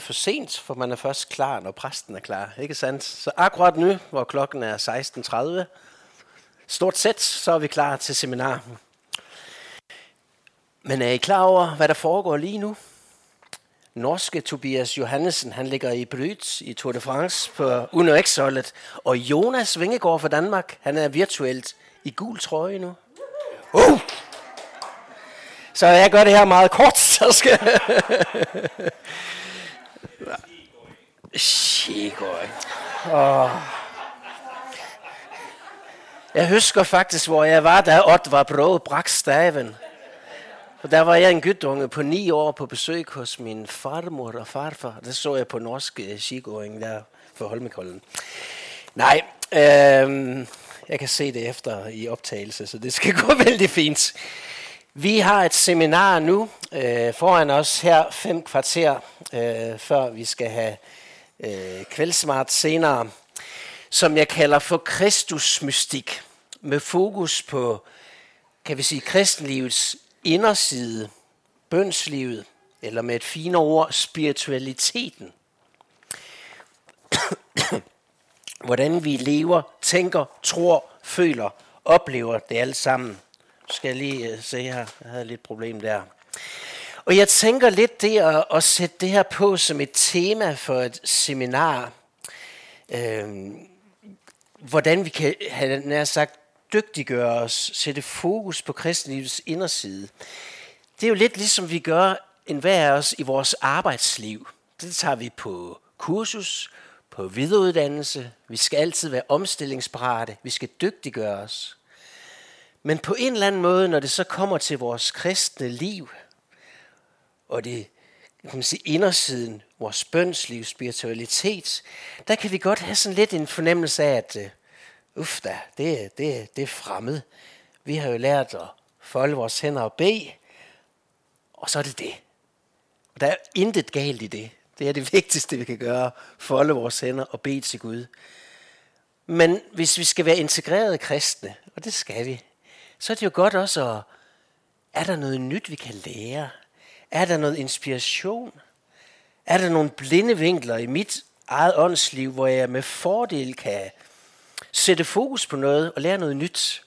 for sent, for man er først klar, når præsten er klar. Ikke sandt? Så akkurat nu, hvor klokken er 16.30, stort set, så er vi klar til seminar. Men er I klar over, hvad der foregår lige nu? Norske Tobias Johannesen, han ligger i Bryt i Tour de France på Uno X-holdet. Og Jonas Vingegaard fra Danmark, han er virtuelt i gul trøje nu. Uh! Så jeg gør det her meget kort, så skal... Shigoi. Oh. Jeg husker faktisk, hvor jeg var, da Ott var brå brak staven. Og der var jeg en gytunge på ni år på besøg hos min farmor og farfar. Det så jeg på norsk øh, skigåring der for Holmenkollen. Nej, øh, jeg kan se det efter i optagelse, så det skal gå vældig fint. Vi har et seminar nu øh, foran os her fem kvarter, øh, før vi skal have øh, kveldsmart senere, som jeg kalder for Kristusmystik, med fokus på, kan vi sige, kristenlivets inderside, bønslivet, eller med et finere ord, spiritualiteten. Hvordan vi lever, tænker, tror, føler, oplever det alt sammen. Skal jeg lige øh, se her, jeg havde lidt problem der. Og jeg tænker lidt det at, at sætte det her på som et tema for et seminar. Øhm, hvordan vi kan have nær sagt dygtiggøre os, sætte fokus på kristenlivets inderside. Det er jo lidt ligesom vi gør en hver af os i vores arbejdsliv. Det tager vi på kursus, på videreuddannelse. Vi skal altid være omstillingsparate. Vi skal dygtiggøre os. Men på en eller anden måde, når det så kommer til vores kristne liv, og det kan man sige, indersiden, vores bønsliv, spiritualitet, der kan vi godt have sådan lidt en fornemmelse af, at uh, uff da, det, det, det er fremmed. Vi har jo lært at folde vores hænder og bede, og så er det det. Og der er intet galt i det. Det er det vigtigste, vi kan gøre. Folde vores hænder og bede til Gud. Men hvis vi skal være integrerede kristne, og det skal vi, så er det jo godt også at, er der noget nyt, vi kan lære? Er der noget inspiration? Er der nogle blinde vinkler i mit eget åndsliv, hvor jeg med fordel kan sætte fokus på noget og lære noget nyt?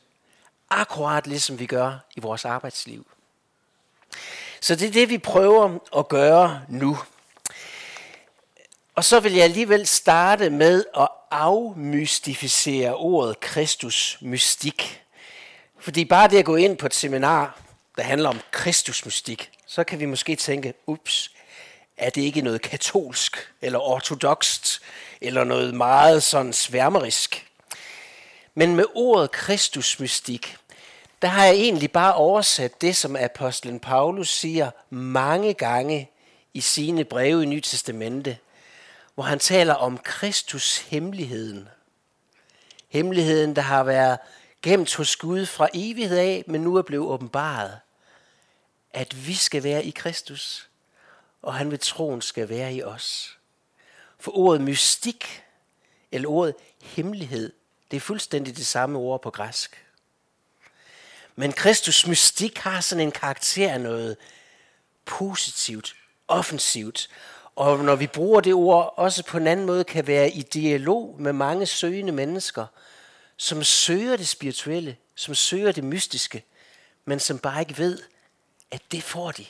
Akkurat ligesom vi gør i vores arbejdsliv. Så det er det, vi prøver at gøre nu. Og så vil jeg alligevel starte med at afmystificere ordet Kristus mystik. Fordi bare det at gå ind på et seminar, der handler om Kristusmystik, så kan vi måske tænke, ups, er det ikke noget katolsk, eller ortodokst, eller noget meget sådan sværmerisk. Men med ordet Kristusmystik, der har jeg egentlig bare oversat det, som apostlen Paulus siger mange gange i sine breve i Nyt Testamente, hvor han taler om Kristus hemmeligheden. Hemmeligheden, der har været gemt hos Gud fra evighed af, men nu er blevet åbenbaret. At vi skal være i Kristus, og han ved troen skal være i os. For ordet mystik, eller ordet hemmelighed, det er fuldstændig det samme ord på græsk. Men Kristus mystik har sådan en karakter af noget positivt, offensivt. Og når vi bruger det ord, også på en anden måde kan være i dialog med mange søgende mennesker – som søger det spirituelle, som søger det mystiske, men som bare ikke ved, at det får de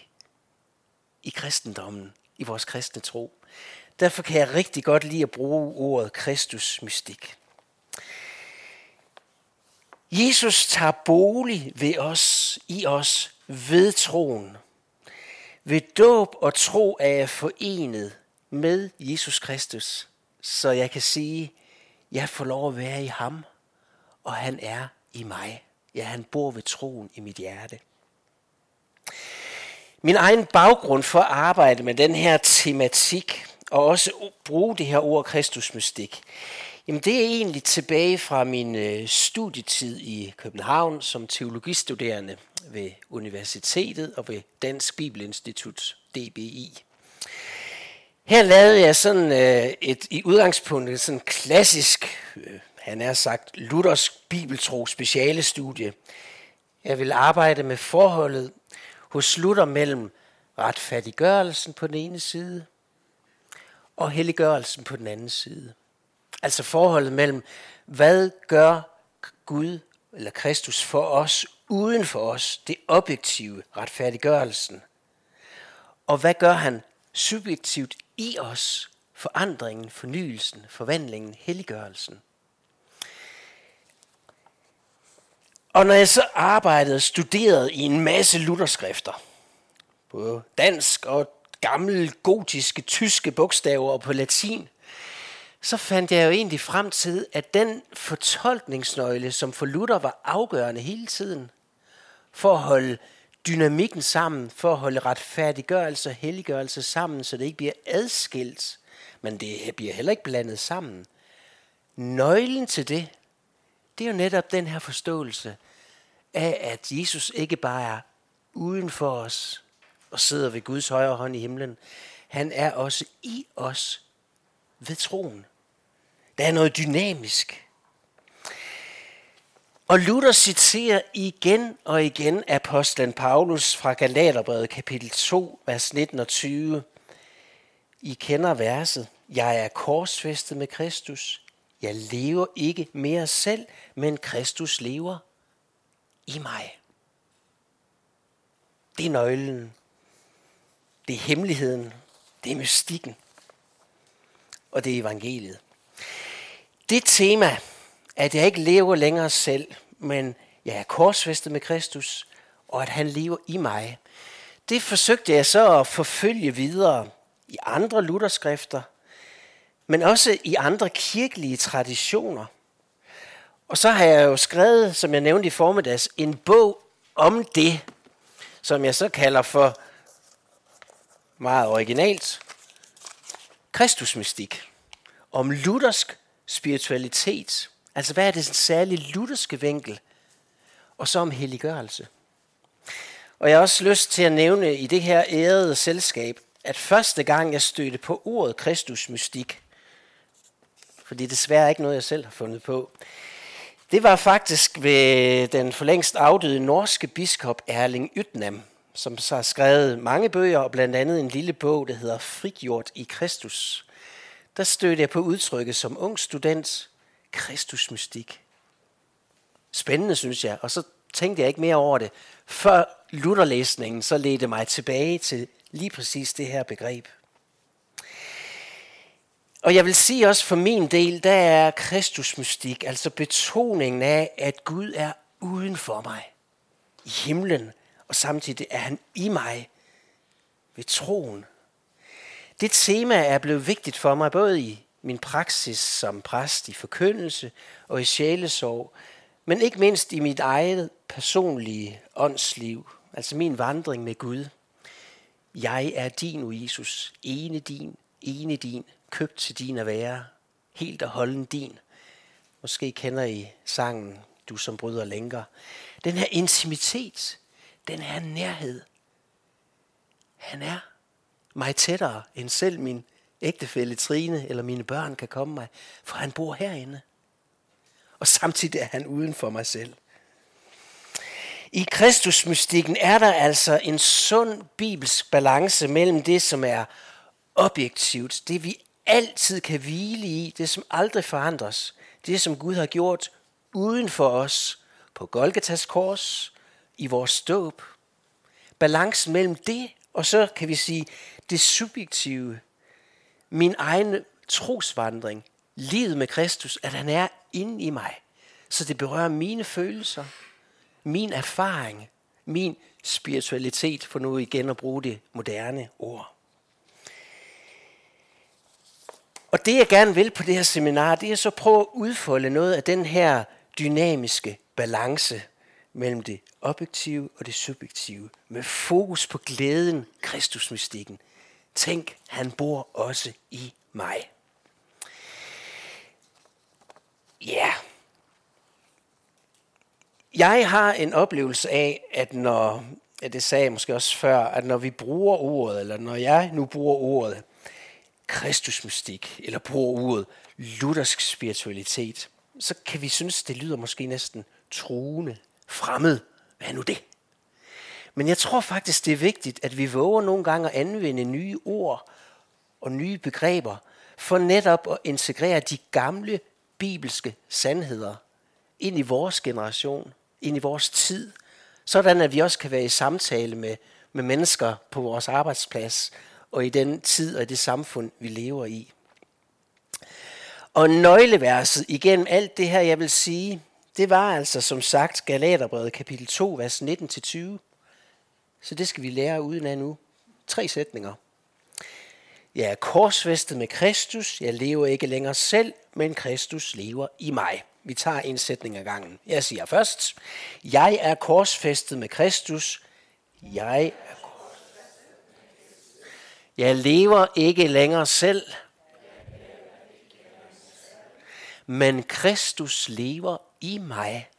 i kristendommen, i vores kristne tro. Derfor kan jeg rigtig godt lide at bruge ordet Kristus mystik. Jesus tager bolig ved os, i os, ved troen. Ved dåb og tro er jeg forenet med Jesus Kristus, så jeg kan sige, jeg får lov at være i ham og han er i mig. Ja, han bor ved troen i mit hjerte. Min egen baggrund for at arbejde med den her tematik, og også bruge det her ord Kristusmystik, jamen det er egentlig tilbage fra min øh, studietid i København som teologistuderende ved universitetet og ved Dansk Bibelinstitut, DBI. Her lavede jeg sådan øh, et i udgangspunktet sådan klassisk øh, han er sagt Luthers bibeltro speciale studie. Jeg vil arbejde med forholdet hos Luther mellem retfærdiggørelsen på den ene side og helliggørelsen på den anden side. Altså forholdet mellem, hvad gør Gud eller Kristus for os, uden for os, det objektive, retfærdiggørelsen. Og hvad gør han subjektivt i os, forandringen, fornyelsen, forvandlingen, helliggørelsen. Og når jeg så arbejdede og studerede i en masse lutherskrifter, både dansk og gamle gotiske tyske bogstaver og på latin, så fandt jeg jo egentlig frem til, at den fortolkningsnøgle, som for Luther var afgørende hele tiden, for at holde dynamikken sammen, for at holde retfærdiggørelse og helliggørelse sammen, så det ikke bliver adskilt, men det bliver heller ikke blandet sammen. Nøglen til det, det er jo netop den her forståelse af, at Jesus ikke bare er uden for os og sidder ved Guds højre hånd i himlen. Han er også i os ved troen. Der er noget dynamisk. Og Luther citerer igen og igen apostlen Paulus fra Galaterbrevet kapitel 2, vers 19 og 20. I kender verset. Jeg er korsfæstet med Kristus. Jeg lever ikke mere selv, men Kristus lever i mig. Det er nøglen. Det er hemmeligheden. Det er mystikken. Og det er evangeliet. Det tema, at jeg ikke lever længere selv, men jeg er korsfæstet med Kristus, og at han lever i mig, det forsøgte jeg så at forfølge videre i andre lutherskrifter, men også i andre kirkelige traditioner. Og så har jeg jo skrevet, som jeg nævnte i formiddags, en bog om det, som jeg så kalder for meget originalt, Kristusmystik. Om luthersk spiritualitet. Altså hvad er det særlige lutherske vinkel? Og så om helliggørelse. Og jeg har også lyst til at nævne i det her ærede selskab, at første gang jeg stødte på ordet Kristusmystik, for det er desværre ikke noget, jeg selv har fundet på, det var faktisk ved den for længst afdøde norske biskop Erling Ytnam, som så har skrevet mange bøger, og blandt andet en lille bog, der hedder Frigjort i Kristus. Der stødte jeg på udtrykket som ung student, Kristusmystik. Spændende, synes jeg. Og så tænkte jeg ikke mere over det. Før Lutherlæsningen, så ledte mig tilbage til lige præcis det her begreb. Og jeg vil sige også for min del, der er Kristusmystik, altså betoningen af, at Gud er uden for mig, i himlen, og samtidig er han i mig ved troen. Det tema er blevet vigtigt for mig, både i min praksis som præst i forkyndelse og i sjælesorg, men ikke mindst i mit eget personlige åndsliv, altså min vandring med Gud. Jeg er din, o Jesus, ene din, ene din, købt til din at være, helt og holden din. Måske kender I sangen, du som bryder lænker. Den her intimitet, den her nærhed. Han er mig tættere end selv min ægtefælle Trine eller mine børn kan komme mig, for han bor herinde. Og samtidig er han uden for mig selv. I Kristusmystikken er der altså en sund bibelsk balance mellem det, som er objektivt, det vi altid kan hvile i, det som aldrig forandres, det som Gud har gjort uden for os, på Golgatas kors, i vores ståb. Balancen mellem det, og så kan vi sige, det subjektive, min egen trosvandring, livet med Kristus, at han er inde i mig. Så det berører mine følelser, min erfaring, min spiritualitet, for nu igen at bruge det moderne ord. Og det jeg gerne vil på det her seminar, det er så at prøve at udfolde noget af den her dynamiske balance mellem det objektive og det subjektive, med fokus på glæden, Kristusmystikken. Tænk, han bor også i mig. Ja. Yeah. Jeg har en oplevelse af, at når, det sagde jeg måske også før, at når vi bruger ordet, eller når jeg nu bruger ordet, kristusmystik, eller bruger ordet luthersk spiritualitet, så kan vi synes, det lyder måske næsten truende, fremmed. Hvad er nu det? Men jeg tror faktisk, det er vigtigt, at vi våger nogle gange at anvende nye ord og nye begreber, for netop at integrere de gamle bibelske sandheder ind i vores generation, ind i vores tid, sådan at vi også kan være i samtale med, med mennesker på vores arbejdsplads og i den tid og i det samfund, vi lever i. Og nøgleverset igennem alt det her, jeg vil sige, det var altså som sagt Galaterbrevet kapitel 2, vers 19-20. Så det skal vi lære uden af nu. Tre sætninger. Jeg er korsfæstet med Kristus. Jeg lever ikke længere selv, men Kristus lever i mig. Vi tager en sætning ad gangen. Jeg siger først, jeg er korsfæstet med Kristus. Jeg er jeg lever ikke længere selv, men Kristus lever i mig.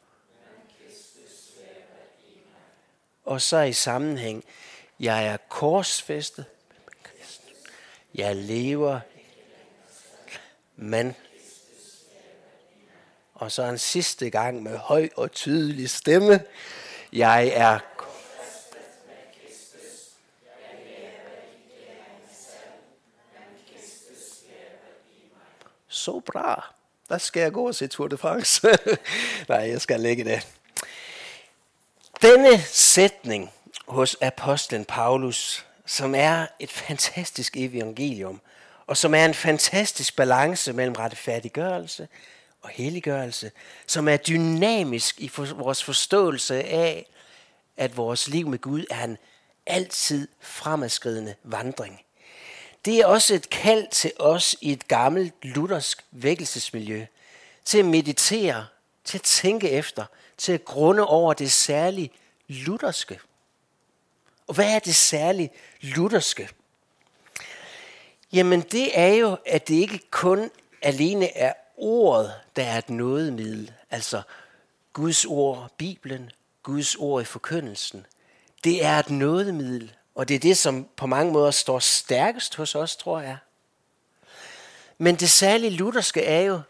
Og så i sammenhæng, jeg er korsfæstet jeg lever, men og så en sidste gang med høj og tydelig stemme. Jeg er så bra. Der skal jeg gå og se Tour de France. Nej, jeg skal lægge det. Denne sætning hos apostlen Paulus som er et fantastisk evangelium, og som er en fantastisk balance mellem retfærdiggørelse og helliggørelse, som er dynamisk i for, vores forståelse af, at vores liv med Gud er en altid fremadskridende vandring. Det er også et kald til os i et gammelt luthersk vækkelsesmiljø, til at meditere, til at tænke efter, til at grunde over det særlige lutherske. Og hvad er det særligt lutherske? Jamen det er jo, at det ikke kun alene er ordet, der er et nådemiddel. Altså Guds ord, Bibelen, Guds ord i forkyndelsen. Det er et nådemiddel, og det er det, som på mange måder står stærkest hos os, tror jeg. Men det særlige lutherske er jo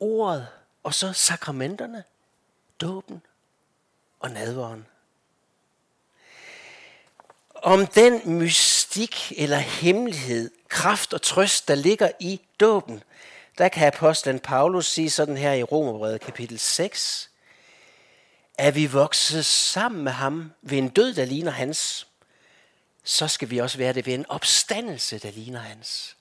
ordet, og så sakramenterne, dåben og nadvåren om den mystik eller hemmelighed, kraft og trøst, der ligger i dåben, der kan apostlen Paulus sige sådan her i Romerbrevet kapitel 6, er vi vokset sammen med ham ved en død, der ligner hans, så skal vi også være det ved en opstandelse, der ligner hans.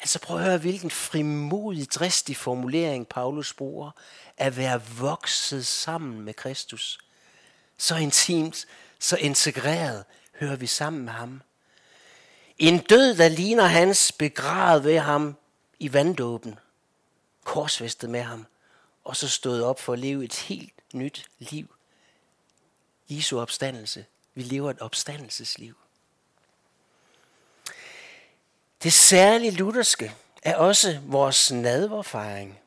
Altså prøv at høre, hvilken frimodig, dristig formulering Paulus bruger, at være vokset sammen med Kristus. Så intimt, så integreret hører vi sammen med ham. En død, der ligner hans, begravet ved ham i vanddåben, korsvestet med ham, og så stået op for at leve et helt nyt liv. Jesu opstandelse. Vi lever et opstandelsesliv. Det særlige lutherske er også vores nadverfejring.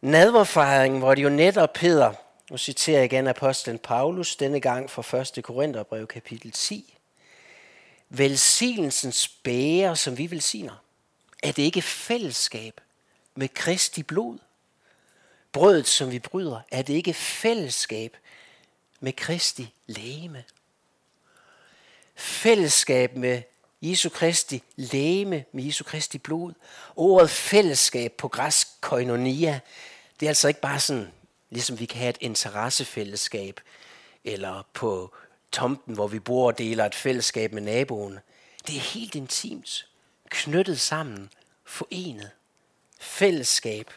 Nadverfejring, hvor det jo netop hedder, nu citerer jeg igen apostlen Paulus, denne gang fra 1. Korintherbrev kapitel 10. Velsignelsens bæger, som vi velsigner, er det ikke fællesskab med Kristi blod? Brødet, som vi bryder, er det ikke fællesskab med Kristi læme? Fællesskab med Jesu Kristi læme, med Jesu Kristi blod. Ordet fællesskab på græsk koinonia, det er altså ikke bare sådan Ligesom vi kan have et interessefællesskab, eller på tomten, hvor vi bor og deler et fællesskab med naboen. Det er helt intimt, knyttet sammen, forenet. Fællesskab.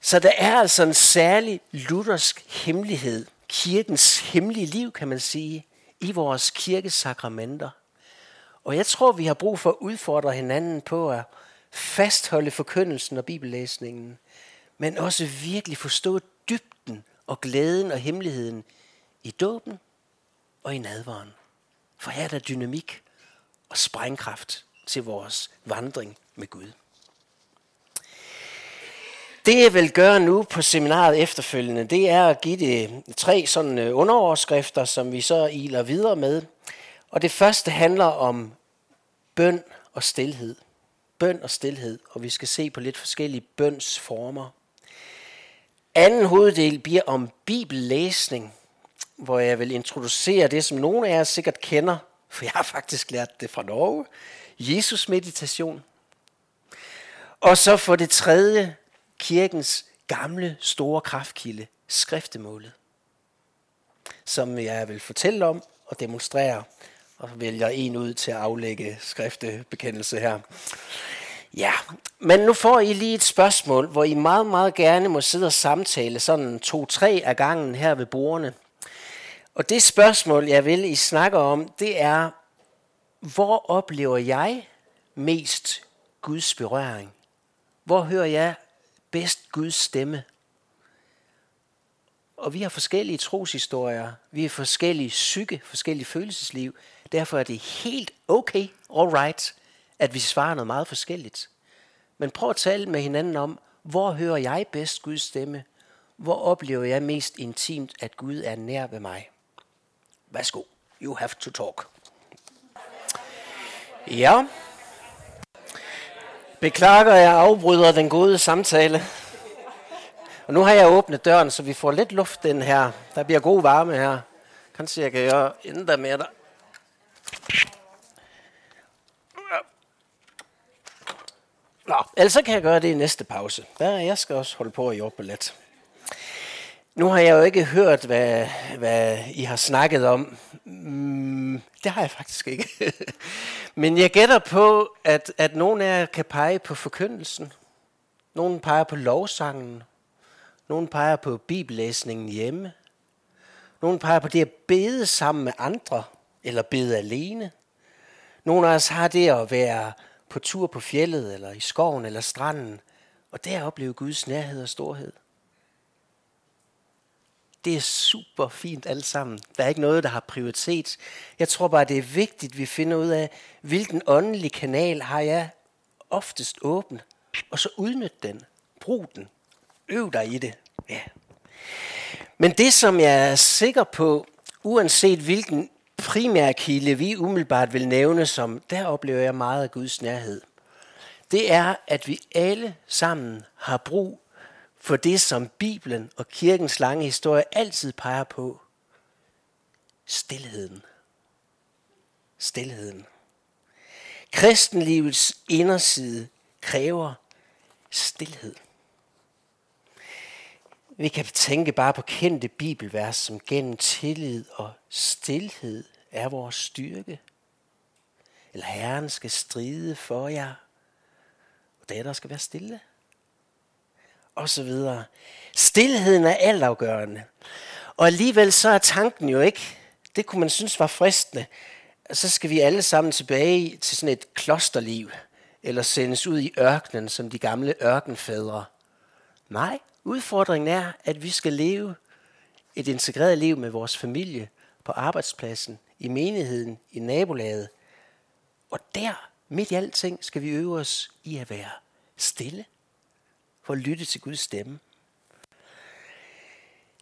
Så der er altså en særlig luthersk hemmelighed, kirkens hemmelige liv, kan man sige, i vores kirkesakramenter. Og jeg tror, vi har brug for at udfordre hinanden på at fastholde forkyndelsen og bibellæsningen men også virkelig forstå dybden og glæden og hemmeligheden i dåben og i nadvaren. For her er der dynamik og sprængkraft til vores vandring med Gud. Det jeg vil gøre nu på seminaret efterfølgende, det er at give det tre sådan øh, underoverskrifter, som vi så iler videre med. Og det første handler om bøn og stilhed. Bøn og stilhed, og vi skal se på lidt forskellige bønsformer. Anden hoveddel bliver om bibellæsning, hvor jeg vil introducere det, som nogle af jer sikkert kender, for jeg har faktisk lært det fra Norge. Jesus meditation. Og så for det tredje, kirkens gamle store kraftkilde, skriftemålet, som jeg vil fortælle om og demonstrere, og vælger en ud til at aflægge skriftebekendelse her. Ja, men nu får I lige et spørgsmål, hvor I meget, meget gerne må sidde og samtale sådan to-tre af gangen her ved bordene. Og det spørgsmål, jeg vil, I snakker om, det er, hvor oplever jeg mest Guds berøring? Hvor hører jeg bedst Guds stemme? Og vi har forskellige troshistorier, vi har forskellige psyke, forskellige følelsesliv. Derfor er det helt okay, all right, at vi svarer noget meget forskelligt. Men prøv at tale med hinanden om, hvor hører jeg bedst Guds stemme? Hvor oplever jeg mest intimt, at Gud er nær ved mig? Værsgo, you have to talk. Ja. Beklager, jeg afbryder den gode samtale. Og nu har jeg åbnet døren, så vi får lidt luft den her. Der bliver god varme her. Kanskje jeg kan gøre endda mere der. Nå, ellers så kan jeg gøre det i næste pause. Der, jeg skal også holde på at jobbe lidt. Nu har jeg jo ikke hørt, hvad, hvad I har snakket om. Mm, det har jeg faktisk ikke. Men jeg gætter på, at, at nogen af jer kan pege på forkyndelsen. Nogen peger på lovsangen. Nogen peger på bibellæsningen hjemme. Nogen peger på det at bede sammen med andre, eller bede alene. Nogle af os har det at være på tur på fjellet, eller i skoven, eller stranden, og der opleve Guds nærhed og storhed. Det er super fint alt sammen. Der er ikke noget, der har prioritet. Jeg tror bare, det er vigtigt, at vi finder ud af, hvilken åndelig kanal har jeg oftest åben, og så udnyt den. Brug den. Øv dig i det. Ja. Men det, som jeg er sikker på, uanset hvilken primær kilde vi umiddelbart vil nævne som, der oplever jeg meget af Guds nærhed, det er, at vi alle sammen har brug for det, som Bibelen og kirkens lange historie altid peger på. Stilheden. Stilheden. Kristenlivets inderside kræver stilhed. Vi kan tænke bare på kendte bibelvers, som gennem tillid og stilhed er vores styrke. Eller Herren skal stride for jer, og der skal være stille. Og så videre. Stilheden er altafgørende. Og alligevel så er tanken jo ikke, det kunne man synes var fristende, så skal vi alle sammen tilbage til sådan et klosterliv, eller sendes ud i ørkenen som de gamle ørkenfædre. Nej, Udfordringen er, at vi skal leve et integreret liv med vores familie, på arbejdspladsen, i menigheden, i nabolaget. Og der, midt i alting, skal vi øve os i at være stille, for at lytte til Guds stemme.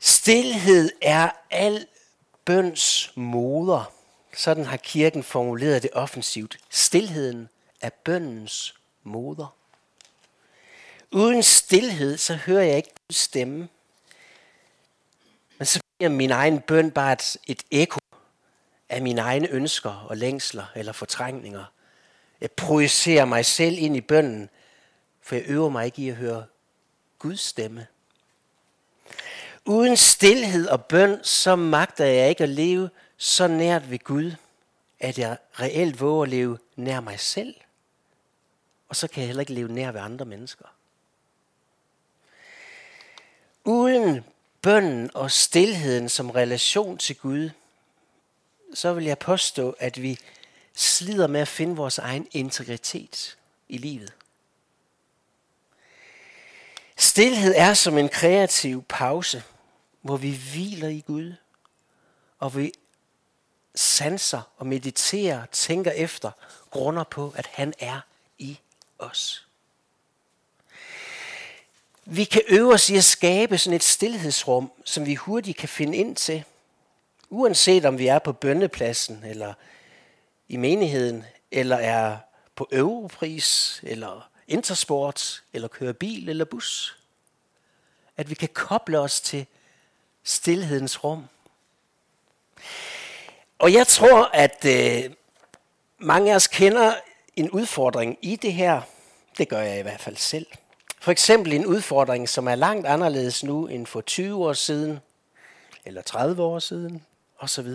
Stilhed er al bøns moder. Sådan har kirken formuleret det offensivt. Stilheden er bøndens moder. Uden stillhed, så hører jeg ikke Guds stemme. Men så bliver min egen bøn bare et, et ekko af mine egne ønsker og længsler eller fortrængninger. Jeg projicerer mig selv ind i bønnen, for jeg øver mig ikke i at høre Guds stemme. Uden stillhed og bøn, så magter jeg ikke at leve så nært ved Gud, at jeg reelt våger at leve nær mig selv. Og så kan jeg heller ikke leve nær ved andre mennesker. Uden bønnen og stilheden som relation til Gud, så vil jeg påstå, at vi slider med at finde vores egen integritet i livet. Stilhed er som en kreativ pause, hvor vi hviler i Gud, og vi sanser og mediterer, tænker efter, grunder på, at han er i os. Vi kan øve os i at skabe sådan et stillhedsrum, som vi hurtigt kan finde ind til. Uanset om vi er på bønnepladsen, eller i menigheden, eller er på Europris, eller Intersport, eller kører bil eller bus. At vi kan koble os til stillhedens rum. Og jeg tror, at øh, mange af os kender en udfordring i det her. Det gør jeg i hvert fald selv. For eksempel en udfordring, som er langt anderledes nu end for 20 år siden, eller 30 år siden, osv.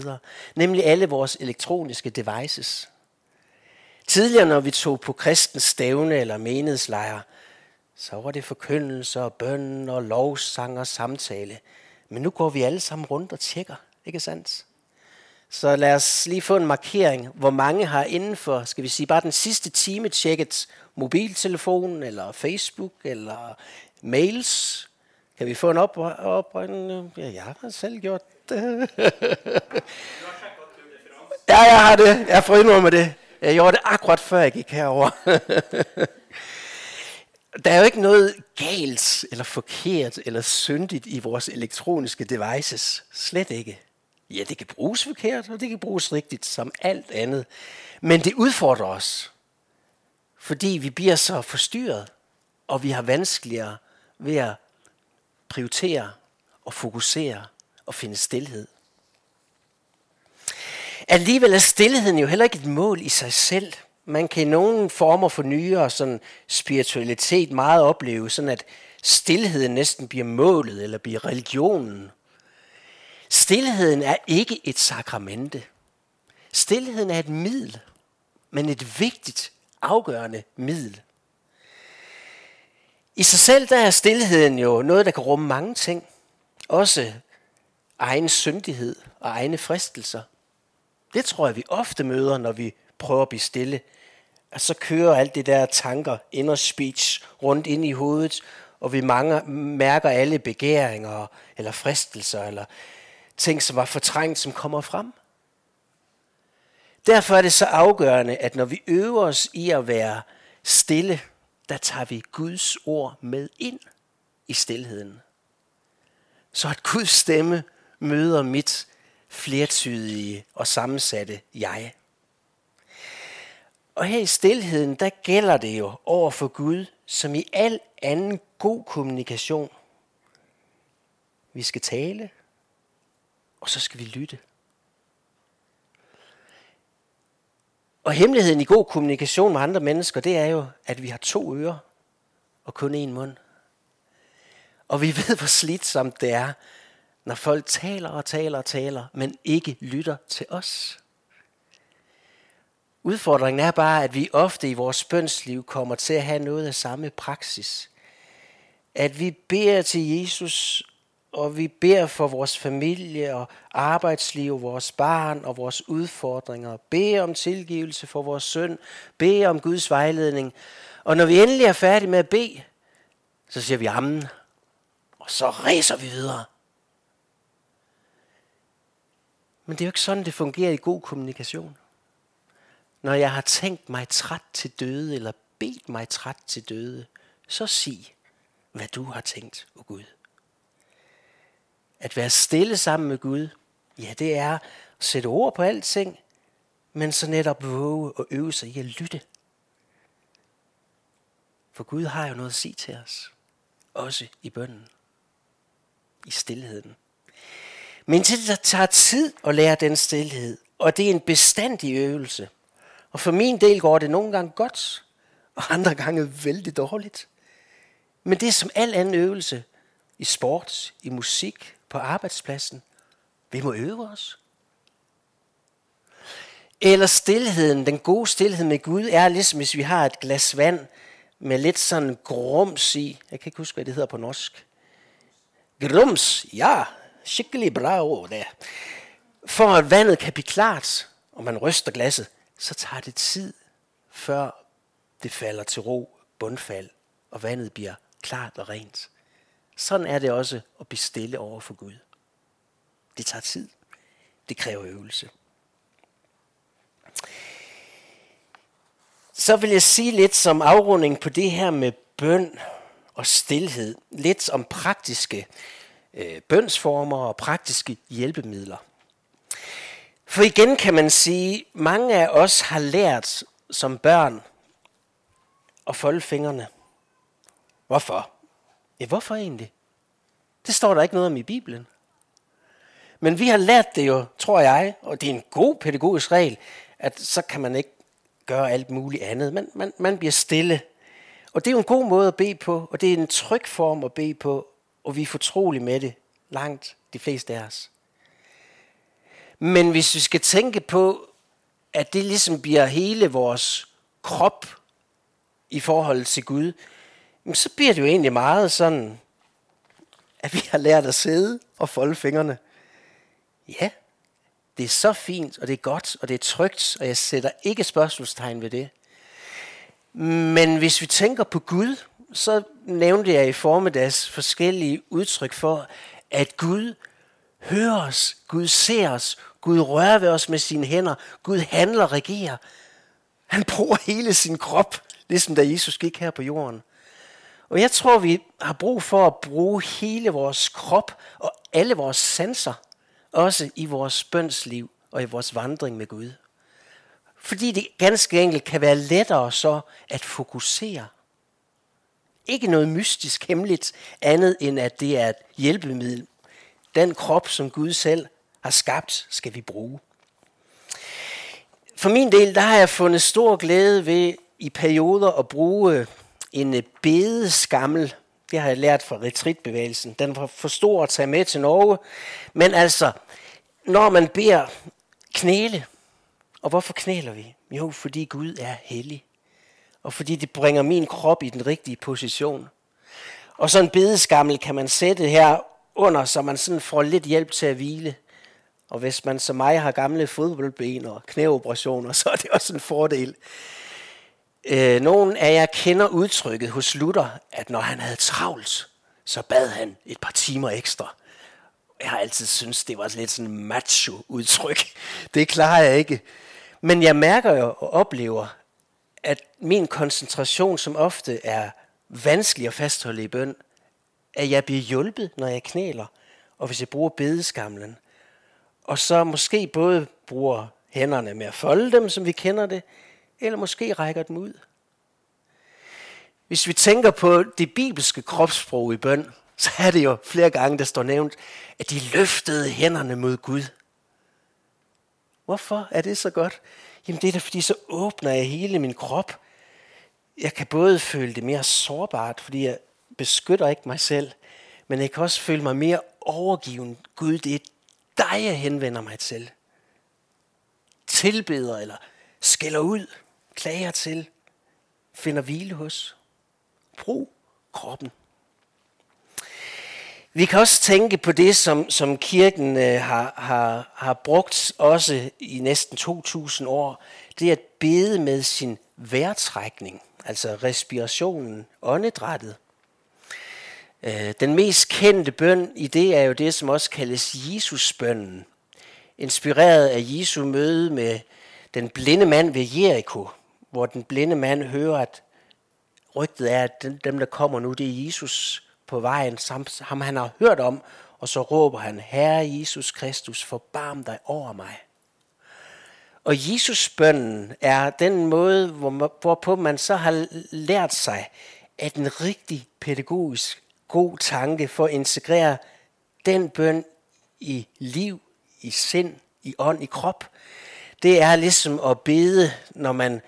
Nemlig alle vores elektroniske devices. Tidligere, når vi tog på kristens stævne eller menighedslejre, så var det forkyndelse og bøn og lovsang og samtale. Men nu går vi alle sammen rundt og tjekker, ikke sandt? Så lad os lige få en markering, hvor mange har inden for, skal vi sige, bare den sidste time tjekket mobiltelefon, eller Facebook, eller mails. Kan vi få en op, oprørende? Ja, jeg har selv gjort det. ja, jeg har det. Jeg får med det. Jeg gjorde det akkurat før jeg gik herover. Der er jo ikke noget galt, eller forkert, eller syndigt i vores elektroniske devices. Slet ikke. Ja, det kan bruges forkert, og det kan bruges rigtigt, som alt andet. Men det udfordrer os, fordi vi bliver så forstyrret, og vi har vanskeligere ved at prioritere og fokusere og finde stillhed. Alligevel er stillheden jo heller ikke et mål i sig selv. Man kan i nogle former for nyere sådan spiritualitet meget opleve, sådan at stillheden næsten bliver målet eller bliver religionen. Stilheden er ikke et sakramente. Stilheden er et middel, men et vigtigt, afgørende middel. I sig selv der er stillheden jo noget, der kan rumme mange ting. Også egen syndighed og egne fristelser. Det tror jeg, vi ofte møder, når vi prøver at blive stille. Og så kører alt det der tanker, inner speech, rundt ind i hovedet, og vi mange, mærker alle begæringer eller fristelser, eller ting, som var fortrængt, som kommer frem. Derfor er det så afgørende, at når vi øver os i at være stille, der tager vi Guds ord med ind i stillheden. Så at Guds stemme møder mit flertydige og sammensatte jeg. Og her i stillheden, der gælder det jo over for Gud, som i al anden god kommunikation. Vi skal tale, og så skal vi lytte. Og hemmeligheden i god kommunikation med andre mennesker, det er jo, at vi har to ører og kun én mund. Og vi ved, hvor slidsomt det er, når folk taler og taler og taler, men ikke lytter til os. Udfordringen er bare, at vi ofte i vores bønsliv kommer til at have noget af samme praksis. At vi beder til Jesus, og vi beder for vores familie og arbejdsliv, vores barn og vores udfordringer. Beder om tilgivelse for vores søn. Beder om Guds vejledning. Og når vi endelig er færdige med at bede, så siger vi amen. Og så ræser vi videre. Men det er jo ikke sådan, det fungerer i god kommunikation. Når jeg har tænkt mig træt til døde, eller bedt mig træt til døde, så sig, hvad du har tænkt, o oh Gud. At være stille sammen med Gud, ja, det er at sætte ord på alting, men så netop våge og øve sig i at lytte. For Gud har jo noget at sige til os, også i bønden, i stillheden. Men det tager tid at lære den stillhed, og det er en bestandig øvelse. Og for min del går det nogle gange godt, og andre gange vældig dårligt. Men det er som al anden øvelse i sport, i musik, på arbejdspladsen. Vi må øve os. Eller stillheden, den gode stillhed med Gud, er ligesom hvis vi har et glas vand med lidt sådan grums i. Jeg kan ikke huske, hvad det hedder på norsk. Grums, ja, skikkelig bra ord der. For at vandet kan blive klart, og man ryster glasset, så tager det tid, før det falder til ro, bundfald, og vandet bliver klart og rent. Sådan er det også at blive stille over for Gud. Det tager tid. Det kræver øvelse. Så vil jeg sige lidt som afrunding på det her med bøn og stillhed. Lidt om praktiske øh, bønsformer og praktiske hjælpemidler. For igen kan man sige, mange af os har lært som børn at folde fingrene. Hvorfor? Ja, hvorfor egentlig? Det står der ikke noget om i Bibelen. Men vi har lært det jo, tror jeg, og det er en god pædagogisk regel, at så kan man ikke gøre alt muligt andet. Man, man, man bliver stille. Og det er jo en god måde at bede på, og det er en tryg form at bede på, og vi er fortrolige med det, langt de fleste af os. Men hvis vi skal tænke på, at det ligesom bliver hele vores krop i forhold til Gud, så bliver det jo egentlig meget sådan, at vi har lært at sidde og folde fingrene. Ja, det er så fint, og det er godt, og det er trygt, og jeg sætter ikke spørgsmålstegn ved det. Men hvis vi tænker på Gud, så nævnte jeg i formiddags forskellige udtryk for, at Gud hører os, Gud ser os, Gud rører ved os med sine hænder, Gud handler og regerer. Han bruger hele sin krop, ligesom da Jesus gik her på jorden. Og jeg tror, vi har brug for at bruge hele vores krop og alle vores sanser, også i vores bønsliv og i vores vandring med Gud. Fordi det ganske enkelt kan være lettere så at fokusere. Ikke noget mystisk hemmeligt andet end at det er et hjælpemiddel. Den krop, som Gud selv har skabt, skal vi bruge. For min del, der har jeg fundet stor glæde ved i perioder at bruge en bedeskammel. Det har jeg lært fra retritbevægelsen. Den var for stor at tage med til Norge. Men altså, når man beder knæle, og hvorfor knæler vi? Jo, fordi Gud er hellig. Og fordi det bringer min krop i den rigtige position. Og så en bedeskammel kan man sætte her under, så man sådan får lidt hjælp til at hvile. Og hvis man som mig har gamle fodboldben og knæoperationer, så er det også en fordel. Øh, nogen af jer kender udtrykket hos Luther, at når han havde travlt, så bad han et par timer ekstra. Jeg har altid syntes, det var lidt sådan macho udtryk. Det klarer jeg ikke. Men jeg mærker jo og oplever, at min koncentration, som ofte er vanskelig at fastholde i bøn, at jeg bliver hjulpet, når jeg knæler, og hvis jeg bruger bedeskamlen. Og så måske både bruger hænderne med at folde dem, som vi kender det, eller måske rækker dem ud. Hvis vi tænker på det bibelske kropssprog i bøn, så er det jo flere gange, der står nævnt, at de løftede hænderne mod Gud. Hvorfor er det så godt? Jamen det er da fordi, så åbner jeg hele min krop. Jeg kan både føle det mere sårbart, fordi jeg beskytter ikke mig selv, men jeg kan også føle mig mere overgiven. Gud, det er dig, jeg henvender mig til. Tilbeder eller skælder ud klager til, finder hvile hos. Brug kroppen. Vi kan også tænke på det, som, som kirken øh, har, har, har brugt også i næsten 2000 år. Det er at bede med sin vejrtrækning, altså respirationen, åndedrættet. Øh, den mest kendte bøn i det er jo det, som også kaldes Jesusbønnen. Inspireret af Jesu møde med den blinde mand ved Jericho, hvor den blinde mand hører, at rygtet er, at dem, der kommer nu, det er Jesus på vejen, ham han har hørt om, og så råber han, Herre Jesus Kristus, forbarm dig over mig. Og Jesus bønnen er den måde, hvor, hvorpå man så har lært sig, at en rigtig pædagogisk god tanke for at integrere den bøn i liv, i sind, i ånd, i krop, det er ligesom at bede, når man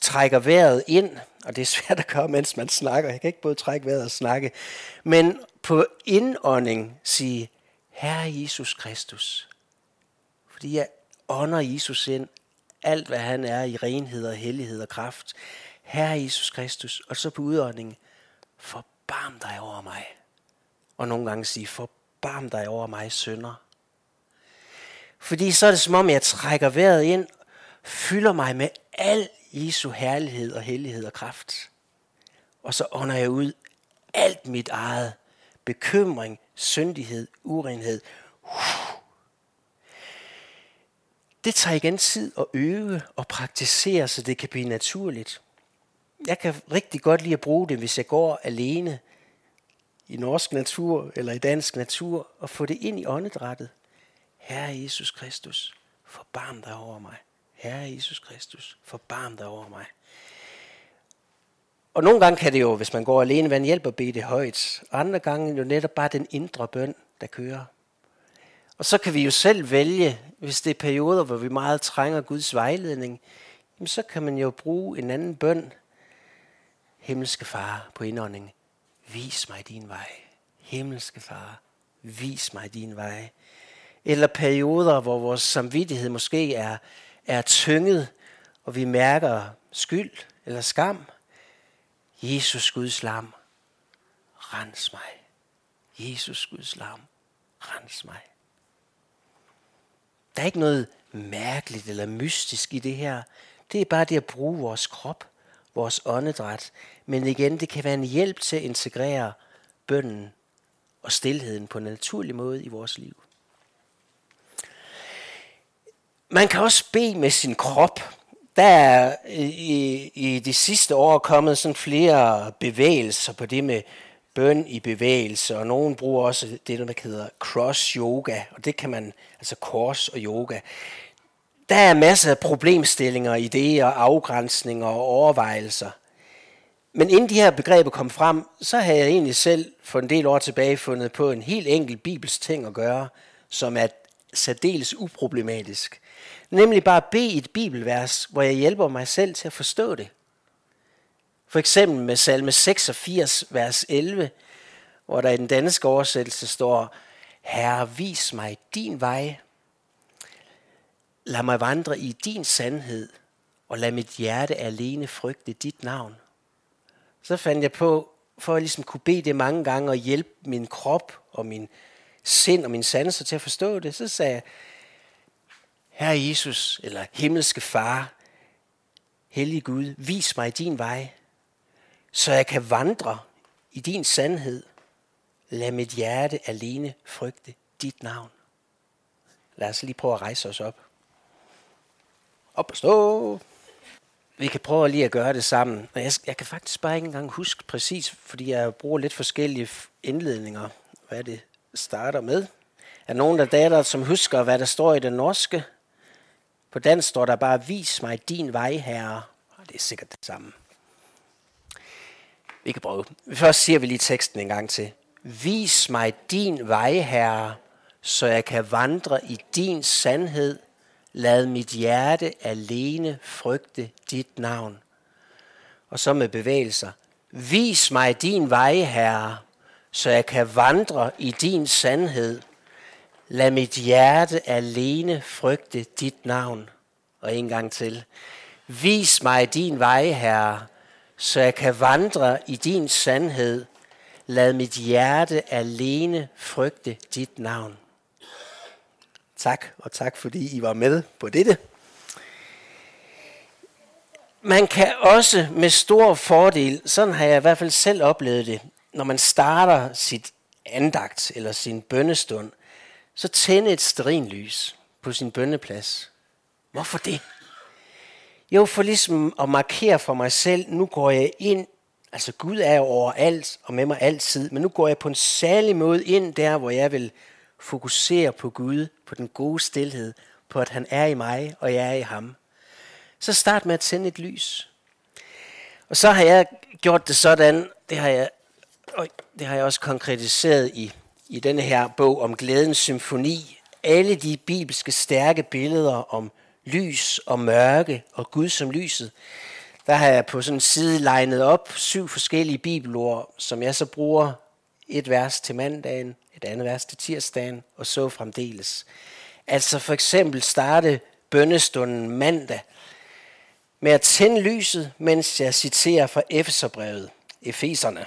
trækker vejret ind, og det er svært at gøre, mens man snakker. Jeg kan ikke både trække vejret og snakke. Men på indånding sige, Herre Jesus Kristus. Fordi jeg ånder Jesus ind, alt hvad han er i renhed og hellighed og kraft. Herre Jesus Kristus. Og så på udånding, forbarm dig over mig. Og nogle gange sige, forbarm dig over mig, sønder. Fordi så er det som om, jeg trækker vejret ind, fylder mig med al Jesu herlighed og hellighed og kraft. Og så ånder jeg ud alt mit eget. Bekymring, syndighed, urenhed. Det tager igen tid at øve og praktisere, så det kan blive naturligt. Jeg kan rigtig godt lide at bruge det, hvis jeg går alene i norsk natur eller i dansk natur, og få det ind i åndedrættet. Herre Jesus Kristus, forbarm dig over mig. Herre Jesus Kristus, forbarm dig over mig. Og nogle gange kan det jo, hvis man går alene, være en hjælp at bede det højt. Andre gange er det jo netop bare den indre bøn, der kører. Og så kan vi jo selv vælge, hvis det er perioder, hvor vi meget trænger Guds vejledning, jamen så kan man jo bruge en anden bøn. Himmelske far på indånding, vis mig din vej. Himmelske far, vis mig din vej. Eller perioder, hvor vores samvittighed måske er, er tynget, og vi mærker skyld eller skam. Jesus Guds lam, rens mig. Jesus Guds lam, rens mig. Der er ikke noget mærkeligt eller mystisk i det her. Det er bare det at bruge vores krop, vores åndedræt. Men igen, det kan være en hjælp til at integrere bønden og stillheden på en naturlig måde i vores liv. Man kan også bede med sin krop. Der er øh, i, i de sidste år kommet sådan flere bevægelser på det med bøn i bevægelse, og nogen bruger også det, der hedder cross yoga, og det kan man, altså kors og yoga. Der er masser af problemstillinger, idéer, afgrænsninger og overvejelser. Men inden de her begreber kom frem, så havde jeg egentlig selv for en del år tilbage fundet på en helt enkelt bibelsk ting at gøre, som er særdeles uproblematisk. Nemlig bare bede et bibelvers, hvor jeg hjælper mig selv til at forstå det. For eksempel med salme 86, vers 11, hvor der i den danske oversættelse står, Herre, vis mig din vej. Lad mig vandre i din sandhed, og lad mit hjerte alene frygte dit navn. Så fandt jeg på, for at ligesom kunne bede det mange gange og hjælpe min krop og min sind og min sanser til at forstå det, så sagde jeg, Herre Jesus, eller himmelske far, hellige Gud, vis mig din vej, så jeg kan vandre i din sandhed. Lad mit hjerte alene frygte dit navn. Lad os lige prøve at rejse os op. Op og stå. Vi kan prøve lige at gøre det sammen. jeg, jeg kan faktisk bare ikke engang huske præcis, fordi jeg bruger lidt forskellige indledninger, hvad det starter med. Er nogen af datter, som husker, hvad der står i det norske? På dansk står der bare, vis mig din vej, herre. Og det er sikkert det samme. Vi kan prøve. Først siger vi lige teksten en gang til. Vis mig din vej, Herre, så jeg kan vandre i din sandhed. Lad mit hjerte alene frygte dit navn. Og så med bevægelser. Vis mig din vej, Herre, så jeg kan vandre i din sandhed. Lad mit hjerte alene frygte dit navn. Og en gang til. Vis mig din vej, Herre, så jeg kan vandre i din sandhed. Lad mit hjerte alene frygte dit navn. Tak, og tak fordi I var med på dette. Man kan også med stor fordel, sådan har jeg i hvert fald selv oplevet det, når man starter sit andagt eller sin bønnestund, så tænde et sterinlys på sin bønneplads. Hvorfor det? Jo, for ligesom at markere for mig selv, nu går jeg ind, altså Gud er jo overalt og med mig altid, men nu går jeg på en særlig måde ind der, hvor jeg vil fokusere på Gud, på den gode stillhed, på at han er i mig, og jeg er i ham. Så start med at tænde et lys. Og så har jeg gjort det sådan, det har jeg, øj, det har jeg også konkretiseret i, i denne her bog om glædens symfoni. Alle de bibelske stærke billeder om lys og mørke og Gud som lyset, der har jeg på sådan en side legnet op syv forskellige bibelord, som jeg så bruger et vers til mandagen, et andet vers til tirsdagen, og så fremdeles. Altså for eksempel starte bønnestunden mandag med at tænde lyset, mens jeg citerer fra Efeserbrevet, Efeserne.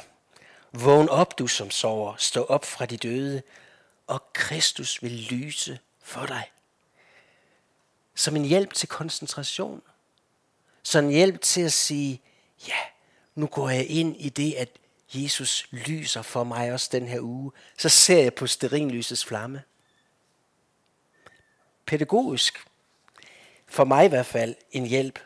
Vågn op, du som sover, stå op fra de døde, og Kristus vil lyse for dig som en hjælp til koncentration. Som en hjælp til at sige, ja, nu går jeg ind i det, at Jesus lyser for mig også den her uge. Så ser jeg på sterinlysets flamme. Pædagogisk, for mig i hvert fald, en hjælp.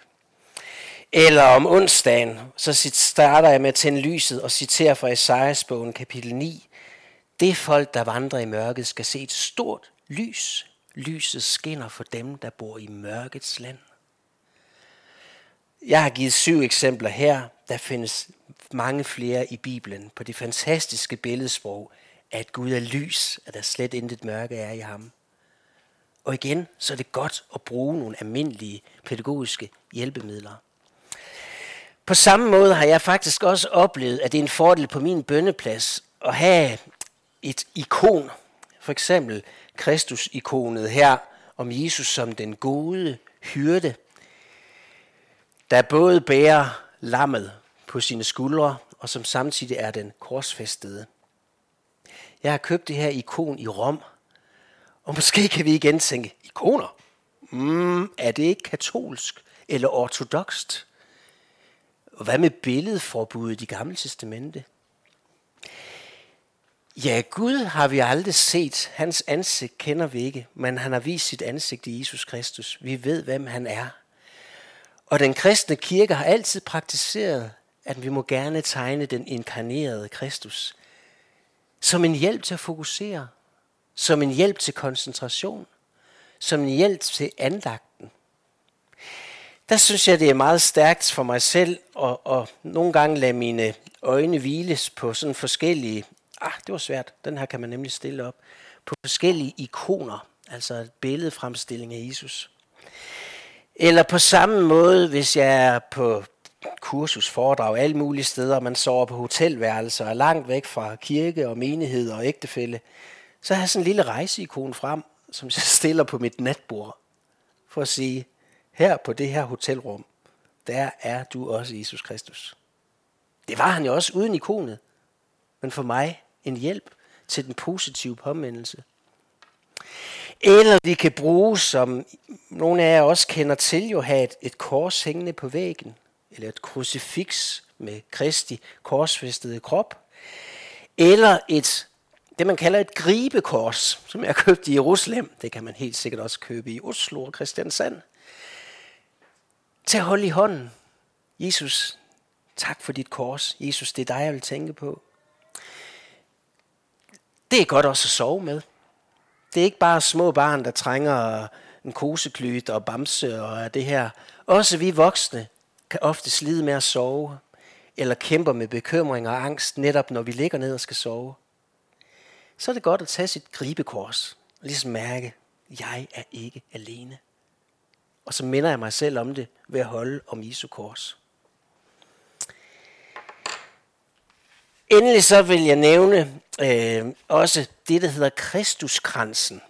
Eller om onsdagen, så starter jeg med at tænde lyset og citerer fra Esajas bogen kapitel 9. Det folk, der vandrer i mørket, skal se et stort lys Lyset skinner for dem, der bor i mørkets land. Jeg har givet syv eksempler her. Der findes mange flere i Bibelen på det fantastiske billedsprog, at Gud er lys, at der slet intet mørke er i ham. Og igen, så er det godt at bruge nogle almindelige pædagogiske hjælpemidler. På samme måde har jeg faktisk også oplevet, at det er en fordel på min bønneplads at have et ikon. For eksempel Kristus-ikonet her om Jesus som den gode hyrde, der både bærer lammet på sine skuldre, og som samtidig er den korsfæstede. Jeg har købt det her ikon i Rom, og måske kan vi igen tænke, ikoner? Mm, er det ikke katolsk eller ortodokst? Og hvad med billedforbuddet i Gamle Testamente? Ja, Gud har vi aldrig set. Hans ansigt kender vi ikke, men han har vist sit ansigt i Jesus Kristus. Vi ved, hvem han er. Og den kristne kirke har altid praktiseret, at vi må gerne tegne den inkarnerede Kristus som en hjælp til at fokusere, som en hjælp til koncentration, som en hjælp til andagten. Der synes jeg, det er meget stærkt for mig selv at, at nogle gange lade mine øjne hviles på sådan forskellige, ah, det var svært, den her kan man nemlig stille op, på forskellige ikoner, altså et billedfremstilling af Jesus. Eller på samme måde, hvis jeg er på kursus, foredrag, alle mulige steder, man sover på hotelværelser, er langt væk fra kirke og menighed og ægtefælle, så har jeg sådan en lille rejseikon frem, som jeg stiller på mit natbord, for at sige, her på det her hotelrum, der er du også Jesus Kristus. Det var han jo også uden ikonet, men for mig en hjælp til den positive påmindelse. Eller vi kan bruge, som nogle af jer også kender til, jo have et, et kors hængende på væggen, eller et krucifiks med Kristi korsfæstede krop, eller et, det man kalder et gribekors, som jeg købte i Jerusalem. Det kan man helt sikkert også købe i Oslo og Christiansand. Tag hold i hånden. Jesus, tak for dit kors. Jesus, det er dig, jeg vil tænke på. Det er godt også at sove med. Det er ikke bare små barn, der trænger en koseklyt og bamse og det her. Også vi voksne kan ofte slide med at sove, eller kæmper med bekymring og angst, netop når vi ligger ned og skal sove. Så er det godt at tage sit gribekors, og ligesom mærke, jeg er ikke alene. Og så minder jeg mig selv om det ved at holde om Jesu kors. Endelig så vil jeg nævne øh, også det, der hedder Kristuskransen,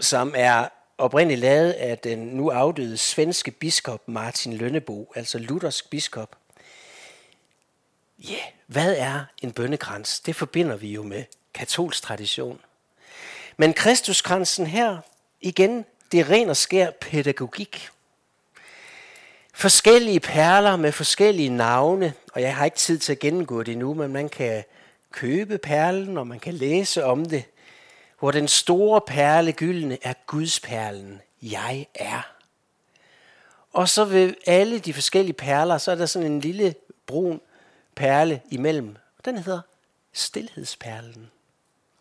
som er oprindeligt lavet af den nu afdøde svenske biskop Martin Lønnebo, altså luthersk biskop. Ja, yeah, hvad er en bønnekrans? Det forbinder vi jo med katolsk tradition. Men Kristuskransen her, igen, det er ren og skær pædagogik. Forskellige perler med forskellige navne, og jeg har ikke tid til at gennemgå det nu, men man kan købe perlen, og man kan læse om det hvor den store perle gyldne er Guds perlen. Jeg er. Og så ved alle de forskellige perler, så er der sådan en lille brun perle imellem. Den hedder stillhedsperlen.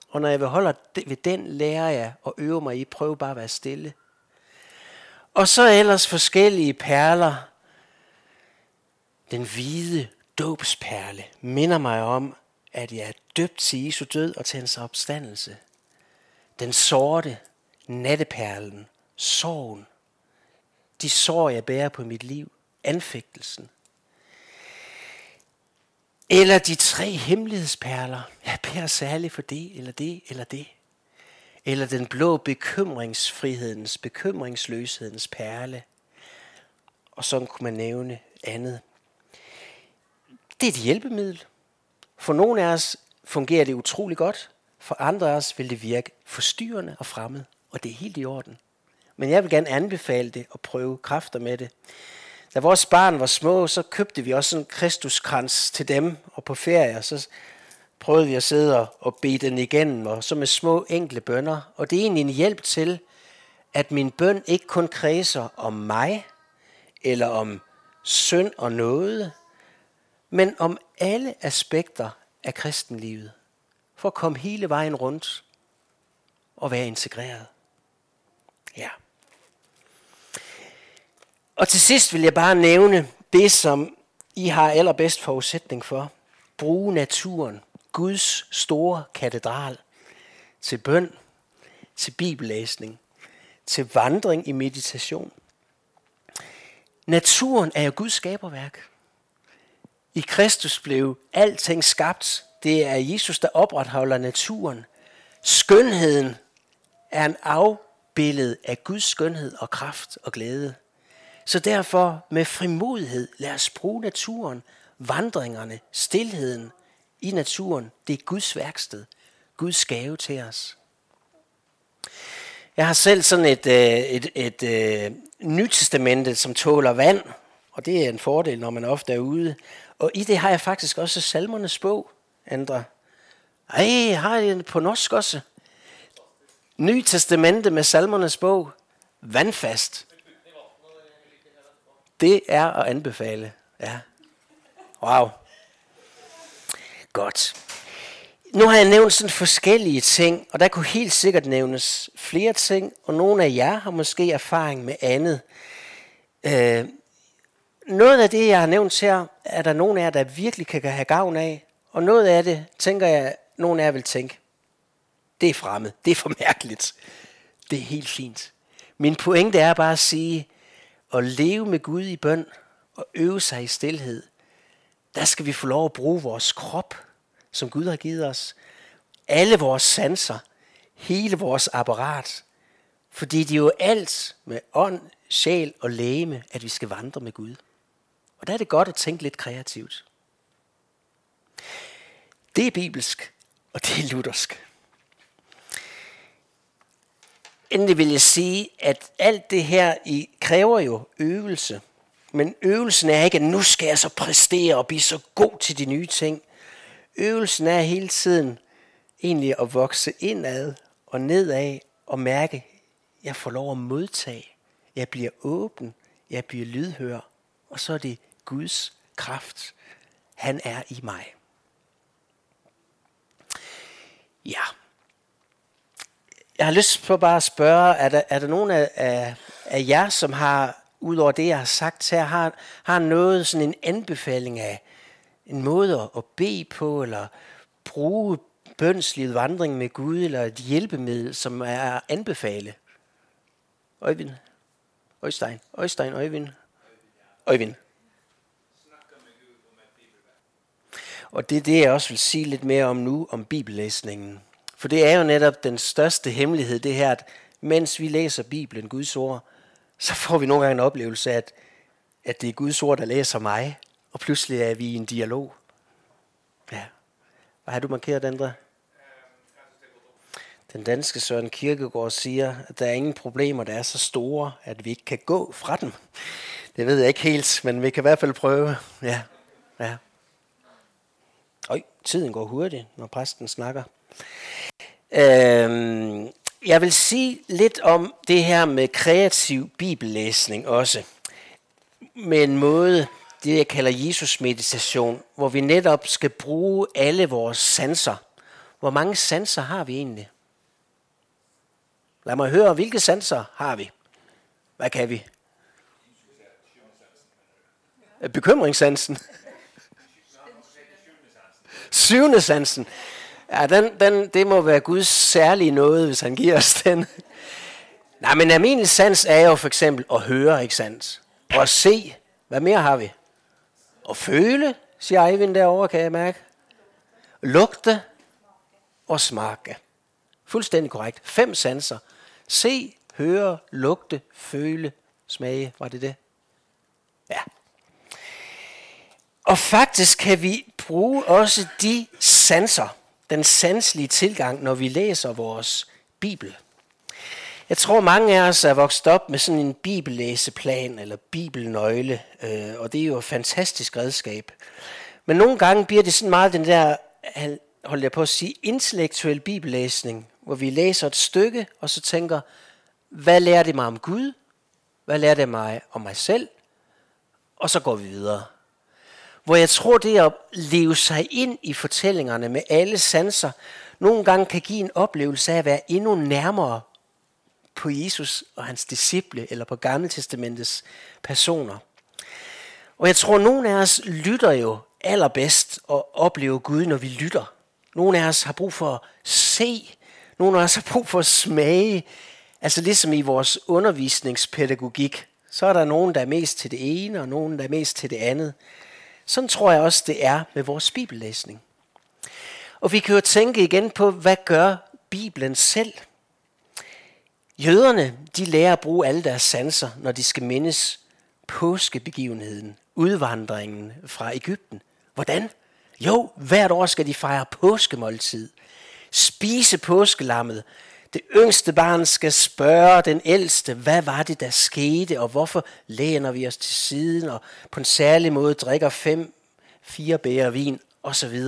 Og når jeg vil holde ved den, lærer jeg og øver mig i, prøve bare at være stille. Og så ellers forskellige perler. Den hvide dåbsperle minder mig om, at jeg er døbt til Jesu død og til hans opstandelse den sorte natteperlen, sorgen, de sår, jeg bærer på mit liv, anfægtelsen. Eller de tre hemmelighedsperler, jeg bærer særligt for det, eller det, eller det. Eller den blå bekymringsfrihedens, bekymringsløshedens perle. Og sådan kunne man nævne andet. Det er et hjælpemiddel. For nogle af os fungerer det utrolig godt. For andre af os vil det virke forstyrrende og fremmed, og det er helt i orden. Men jeg vil gerne anbefale det og prøve kræfter med det. Da vores barn var små, så købte vi også en kristuskrans til dem, og på ferie, så prøvede vi at sidde og bede den igennem, og så med små enkle bønder. Og det er egentlig en hjælp til, at min bøn ikke kun kredser om mig, eller om synd og noget, men om alle aspekter af kristenlivet for at komme hele vejen rundt og være integreret. Ja. Og til sidst vil jeg bare nævne det, som I har allerbedst forudsætning for. Bruge naturen, Guds store katedral, til bøn, til bibellæsning, til vandring i meditation. Naturen er jo Guds skaberværk. I Kristus blev alting skabt. Det er Jesus, der opretholder naturen. Skønheden er en afbillede af Guds skønhed og kraft og glæde. Så derfor med frimodighed lad os bruge naturen, vandringerne, stillheden i naturen. Det er Guds værksted, Guds gave til os. Jeg har selv sådan et, øh, et, et, et nytestamente, som tåler vand, og det er en fordel, når man ofte er ude. Og i det har jeg faktisk også salmernes bog, andre. Ej, har jeg på norsk også. Ny testamente med salmernes bog. Vandfast. Det er at anbefale. Ja. Wow. Godt. Nu har jeg nævnt sådan forskellige ting, og der kunne helt sikkert nævnes flere ting, og nogle af jer har måske erfaring med andet. Øh, noget af det, jeg har nævnt her, er der nogen af jer, der virkelig kan have gavn af, og noget af det, tænker jeg, nogen af jer vil tænke, det er fremmed, det er for mærkeligt. Det er helt fint. Min pointe er bare at sige, at leve med Gud i bøn og øve sig i stillhed, der skal vi få lov at bruge vores krop, som Gud har givet os. Alle vores sanser, hele vores apparat. Fordi det er jo alt med ånd, sjæl og læme, at vi skal vandre med Gud. Og der er det godt at tænke lidt kreativt. Det er bibelsk, og det er luthersk. Endelig vil jeg sige, at alt det her i kræver jo øvelse. Men øvelsen er ikke, at nu skal jeg så præstere og blive så god til de nye ting. Øvelsen er hele tiden egentlig at vokse indad og nedad og mærke, at jeg får lov at modtage. Jeg bliver åben. Jeg bliver lydhør. Og så er det Guds kraft. Han er i mig. Ja. Jeg har lyst på bare at spørge, er der, er der nogen af, af, af jer, som har, ud over det, jeg har sagt her, har, har noget, sådan en anbefaling af en måde at bede på, eller bruge bønslivet vandring med Gud, eller et hjælpemiddel, som er at anbefale? Øjvind. Øjstein. Øjstein, Øjvind. Øjvind. Og det er det, jeg også vil sige lidt mere om nu, om bibellæsningen. For det er jo netop den største hemmelighed, det her, at mens vi læser Bibelen, Guds ord, så får vi nogle gange en oplevelse af, at, at det er Guds ord, der læser mig, og pludselig er vi i en dialog. Ja. Hvad har du markeret, André? Den danske Søren Kirkegaard siger, at der er ingen problemer, der er så store, at vi ikke kan gå fra dem. Det ved jeg ikke helt, men vi kan i hvert fald prøve. Ja, ja. Tiden går hurtigt, når præsten snakker. Øhm, jeg vil sige lidt om det her med kreativ bibellæsning også. Med en måde, det jeg kalder Jesus meditation, hvor vi netop skal bruge alle vores sanser. Hvor mange sanser har vi egentlig? Lad mig høre, hvilke sanser har vi? Hvad kan vi? Bekymringssansen. Syvende sansen. Ja, den, den, det må være Guds særlige noget, hvis han giver os den. Nej, men almindelig sans er jo for eksempel at høre, ikke sandt? Og at se. Hvad mere har vi? At føle, siger Eivind derovre, kan jeg mærke. Lugte og smage. Fuldstændig korrekt. Fem sanser. Se, høre, lugte, føle, smage. Var det det? Ja. Og faktisk kan vi bruge også de sanser, den sanslige tilgang, når vi læser vores Bibel. Jeg tror, mange af os er vokset op med sådan en bibellæseplan eller bibelnøgle, øh, og det er jo et fantastisk redskab. Men nogle gange bliver det sådan meget den der, holder jeg på at sige, intellektuel bibellæsning, hvor vi læser et stykke, og så tænker, hvad lærer det mig om Gud? Hvad lærer det mig om mig selv? Og så går vi videre hvor jeg tror, det at leve sig ind i fortællingerne med alle sanser, nogle gange kan give en oplevelse af at være endnu nærmere på Jesus og hans disciple, eller på Gamle Testamentets personer. Og jeg tror, nogle af os lytter jo allerbedst og oplever Gud, når vi lytter. Nogle af os har brug for at se. Nogle af os har brug for at smage. Altså ligesom i vores undervisningspædagogik, så er der nogen, der er mest til det ene, og nogen, der er mest til det andet. Sådan tror jeg også, det er med vores bibellæsning. Og vi kan jo tænke igen på, hvad gør Bibelen selv? Jøderne, de lærer at bruge alle deres sanser, når de skal mindes påskebegivenheden, udvandringen fra Ægypten. Hvordan? Jo, hvert år skal de fejre påskemåltid. Spise påskelammet. Det yngste barn skal spørge den ældste, hvad var det, der skete, og hvorfor læner vi os til siden, og på en særlig måde drikker fem, fire bæger vin, osv.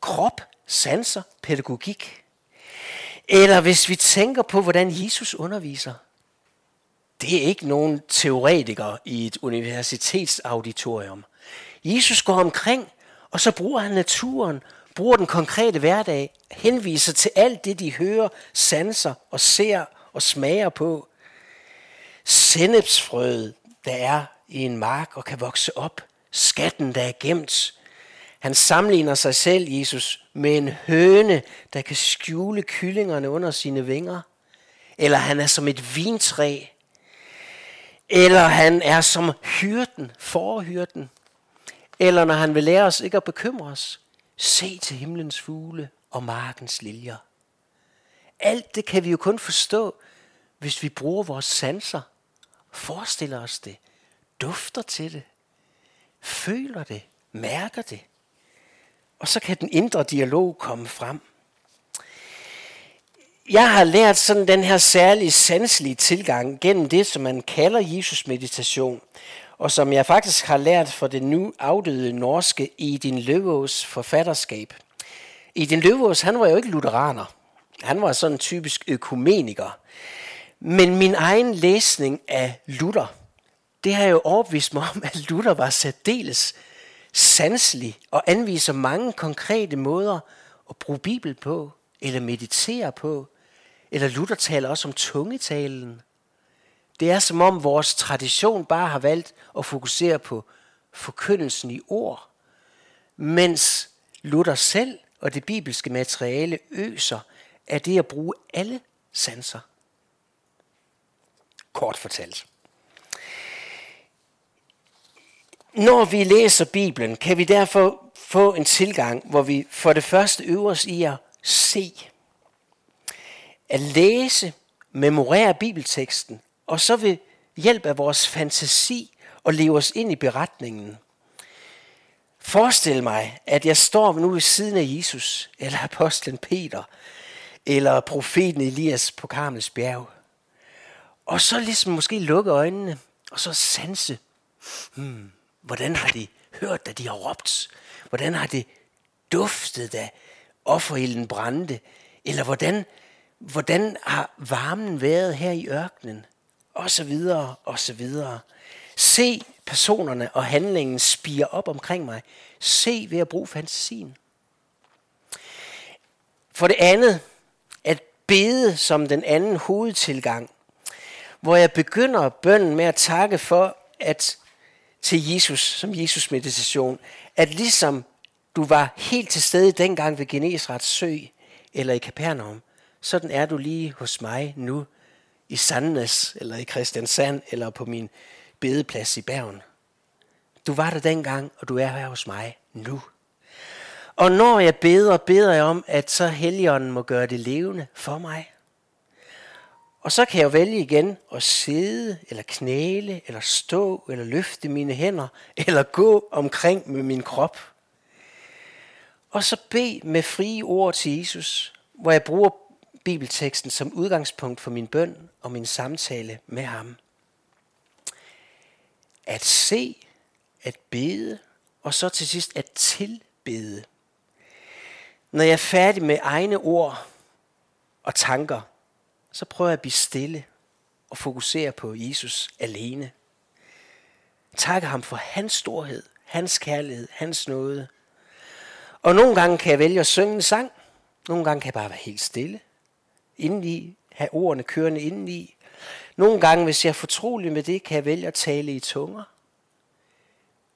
Krop, sanser, pædagogik. Eller hvis vi tænker på, hvordan Jesus underviser. Det er ikke nogen teoretiker i et universitetsauditorium. Jesus går omkring, og så bruger han naturen, bruger den konkrete hverdag, henviser til alt det, de hører, sanser og ser og smager på. Sennepsfrøet, der er i en mark og kan vokse op. Skatten, der er gemt. Han sammenligner sig selv, Jesus, med en høne, der kan skjule kyllingerne under sine vinger. Eller han er som et vintræ. Eller han er som hyrden, forhyrden. Eller når han vil lære os ikke at bekymre os. Se til himlens fugle og markens liljer. Alt det kan vi jo kun forstå, hvis vi bruger vores sanser, forestiller os det, dufter til det, føler det, mærker det. Og så kan den indre dialog komme frem. Jeg har lært sådan den her særlige sanselige tilgang gennem det, som man kalder Jesus meditation, og som jeg faktisk har lært for den nu afdøde norske Edin Løvås forfatterskab. Edin Løvås, han var jo ikke lutheraner. Han var sådan en typisk økumeniker. Men min egen læsning af Luther, det har jo overbevist mig om, at Luther var særdeles sanselig og anviser mange konkrete måder at bruge Bibel på, eller meditere på. Eller Luther taler også om tungetalen. Det er som om vores tradition bare har valgt at fokusere på forkyndelsen i ord, mens Luther selv og det bibelske materiale øser af det at bruge alle sanser. Kort fortalt. Når vi læser Bibelen, kan vi derfor få en tilgang, hvor vi for det første øver os i at se. At læse, memorere bibelteksten, og så ved hjælp af vores fantasi og leve os ind i beretningen. Forestil mig, at jeg står nu ved siden af Jesus, eller apostlen Peter, eller profeten Elias på Karmels bjerg. Og så ligesom måske lukke øjnene, og så sanse. Hmm, hvordan har de hørt, da de har råbt? Hvordan har det duftet, da offerilden brændte? Eller hvordan, hvordan har varmen været her i ørkenen? Og så videre, og så videre. Se personerne og handlingen spire op omkring mig. Se ved at bruge fantasien. For det andet, at bede som den anden hovedtilgang, hvor jeg begynder bønden med at takke for, at til Jesus, som Jesus meditation, at ligesom du var helt til stede dengang ved Genesrets sø, eller i Kapernaum, sådan er du lige hos mig nu, i Sandnes, eller i Christiansand, eller på min bedeplads i Bergen. Du var der dengang, og du er her hos mig nu. Og når jeg beder, beder jeg om, at så Helligånden må gøre det levende for mig. Og så kan jeg vælge igen at sidde, eller knæle, eller stå, eller løfte mine hænder, eller gå omkring med min krop. Og så bed med frie ord til Jesus, hvor jeg bruger bibelteksten som udgangspunkt for min bøn og min samtale med ham. At se, at bede, og så til sidst at tilbede. Når jeg er færdig med egne ord og tanker, så prøver jeg at blive stille og fokusere på Jesus alene. Takke ham for hans storhed, hans kærlighed, hans nåde. Og nogle gange kan jeg vælge at synge en sang. Nogle gange kan jeg bare være helt stille. Indeni, have ordene kørende indeni. Nogle gange, hvis jeg er fortrolig med det, kan jeg vælge at tale i tunger.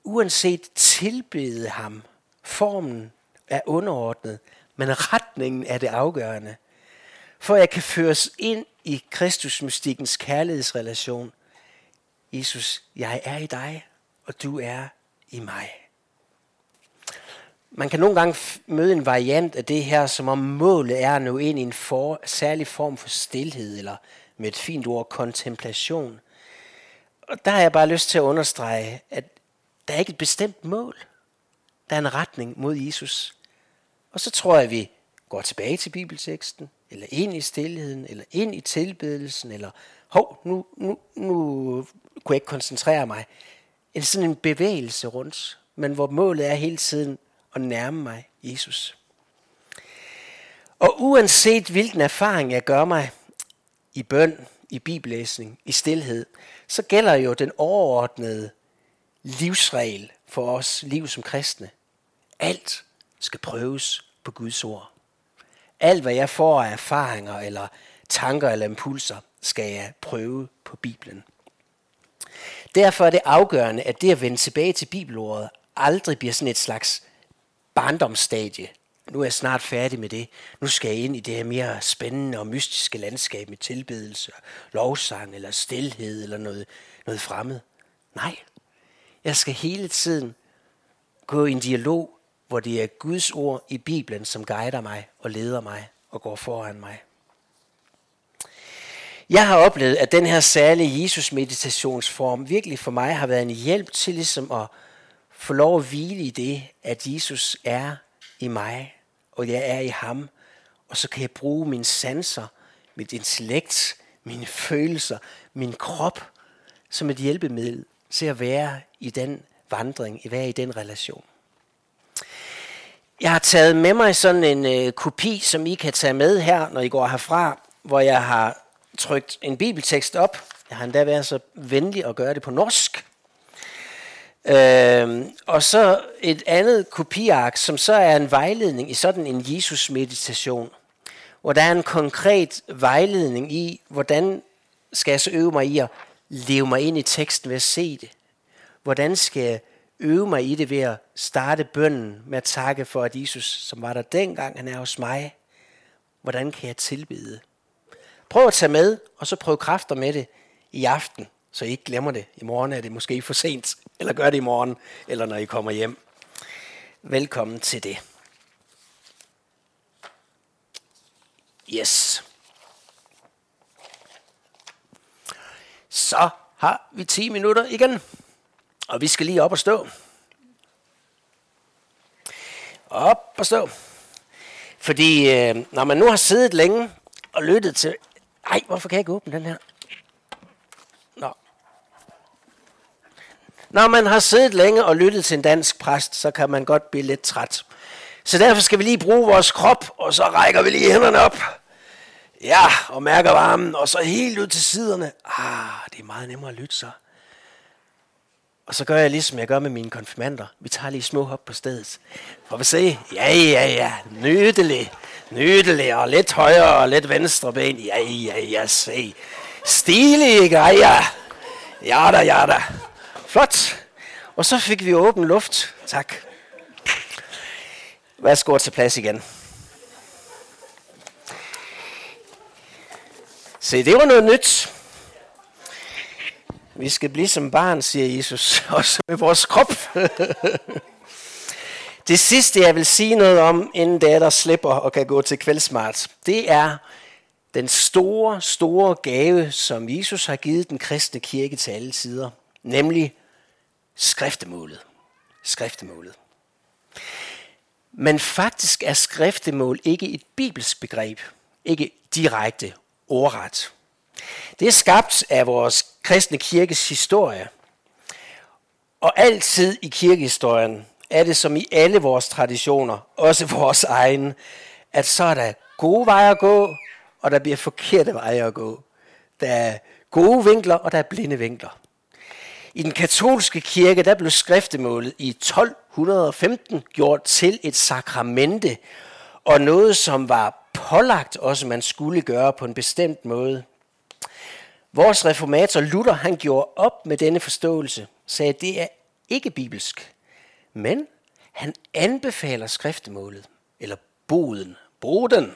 Uanset tilbede ham, formen er underordnet, men retningen er det afgørende for jeg kan føres ind i Kristusmystikkens kærlighedsrelation. Jesus, jeg er i dig, og du er i mig. Man kan nogle gange møde en variant af det her, som om målet er at nå ind i en for, særlig form for stillhed, eller med et fint ord, kontemplation. Og der har jeg bare lyst til at understrege, at der er ikke et bestemt mål. Der er en retning mod Jesus. Og så tror jeg, at vi går tilbage til bibelteksten, eller ind i stillheden, eller ind i tilbedelsen, eller hov, nu, nu, nu kunne jeg ikke koncentrere mig. En sådan en bevægelse rundt, men hvor målet er hele tiden og nærme mig Jesus. Og uanset hvilken erfaring jeg gør mig i bøn, i bibellæsning, i stillhed, så gælder jo den overordnede livsregel for os liv som kristne. Alt skal prøves på Guds ord. Alt hvad jeg får af erfaringer eller tanker eller impulser, skal jeg prøve på Bibelen. Derfor er det afgørende, at det at vende tilbage til bibelordet aldrig bliver sådan et slags barndomsstadie. Nu er jeg snart færdig med det. Nu skal jeg ind i det her mere spændende og mystiske landskab med tilbedelse, lovsang eller stillhed eller noget, noget fremmed. Nej, jeg skal hele tiden gå i en dialog, hvor det er Guds ord i Bibelen, som guider mig og leder mig og går foran mig. Jeg har oplevet, at den her særlige Jesus-meditationsform virkelig for mig har været en hjælp til ligesom at få lov at hvile i det, at Jesus er i mig, og jeg er i ham. Og så kan jeg bruge mine sanser, mit intellekt, mine følelser, min krop som et hjælpemiddel til at være i den vandring, at være i den relation. Jeg har taget med mig sådan en øh, kopi, som I kan tage med her, når I går herfra, hvor jeg har trykt en bibeltekst op. Jeg har endda været så venlig at gøre det på norsk. Øh, og så et andet kopiark, som så er en vejledning i sådan en Jesus-meditation, hvor der er en konkret vejledning i, hvordan skal jeg så øve mig i at leve mig ind i teksten ved at se det. Hvordan skal jeg øve mig i det ved at starte bønden med at takke for, at Jesus, som var der dengang, han er hos mig. Hvordan kan jeg tilbede? Prøv at tage med, og så prøv kræfter med det i aften, så I ikke glemmer det. I morgen er det måske for sent, eller gør det i morgen, eller når I kommer hjem. Velkommen til det. Yes. Så har vi 10 minutter igen. Og vi skal lige op og stå. Op og stå. Fordi øh, når man nu har siddet længe og lyttet til... Ej, hvorfor kan jeg ikke åbne den her? Når man har siddet længe og lyttet til en dansk præst, så kan man godt blive lidt træt. Så derfor skal vi lige bruge vores krop, og så rækker vi lige hænderne op. Ja, og mærker varmen, og så helt ud til siderne. Ah, det er meget nemmere at lytte så. Og så gør jeg ligesom jeg gør med mine konfirmander. Vi tager lige små hop på stedet. Får vi se? Ja, ja, ja. Nydelig. Nydelig. Og lidt højre og lidt venstre ben. Ja, ja, ja. Se. Stilige grejer. Ja da, ja da. Flot. Og så fik vi åben luft. Tak. Værsgo til plads igen. Se, det var noget nyt. Vi skal blive som barn, siger Jesus, også med vores krop. det sidste, jeg vil sige noget om, inden der slipper og kan gå til kveldsmart, det er den store, store gave, som Jesus har givet den kristne kirke til alle sider, nemlig skriftemålet. Skriftemålet. Men faktisk er skriftemål ikke et bibelsk begreb, ikke direkte ordret. Det er skabt af vores kristne kirkes historie. Og altid i kirkehistorien er det som i alle vores traditioner, også vores egen, at så er der gode veje at gå, og der bliver forkerte veje at gå. Der er gode vinkler, og der er blinde vinkler. I den katolske kirke, der blev skriftemålet i 1215 gjort til et sakramente, og noget, som var pålagt også, man skulle gøre på en bestemt måde. Vores reformator Luther, han gjorde op med denne forståelse, sagde, at det er ikke bibelsk. Men han anbefaler skriftemålet, eller boden, boden,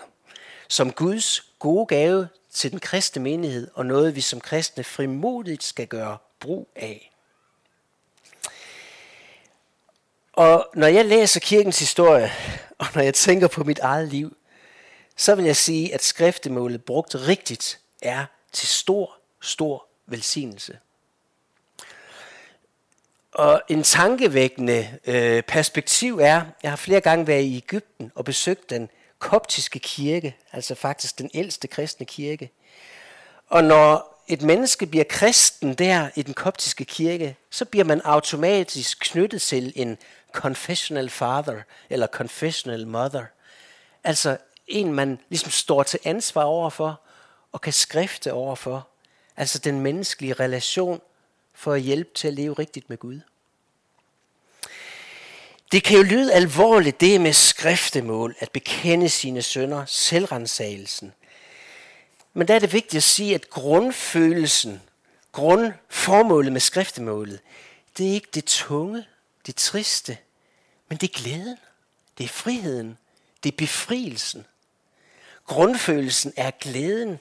som Guds gode gave til den kristne menighed, og noget vi som kristne frimodigt skal gøre brug af. Og når jeg læser kirkens historie, og når jeg tænker på mit eget liv, så vil jeg sige, at skriftemålet brugt rigtigt er til stor, stor velsignelse. Og en tankevækkende øh, perspektiv er, jeg har flere gange været i Ægypten og besøgt den koptiske kirke, altså faktisk den ældste kristne kirke. Og når et menneske bliver kristen der i den koptiske kirke, så bliver man automatisk knyttet til en confessional father eller confessional mother. Altså en, man ligesom står til ansvar overfor og kan skrifte overfor. Altså den menneskelige relation for at hjælpe til at leve rigtigt med Gud. Det kan jo lyde alvorligt, det med skriftemål, at bekende sine sønder, selvrensagelsen. Men der er det vigtigt at sige, at grundfølelsen, grundformålet med skriftemålet, det er ikke det tunge, det triste, men det er glæden, det er friheden, det er befrielsen. Grundfølelsen er glæden.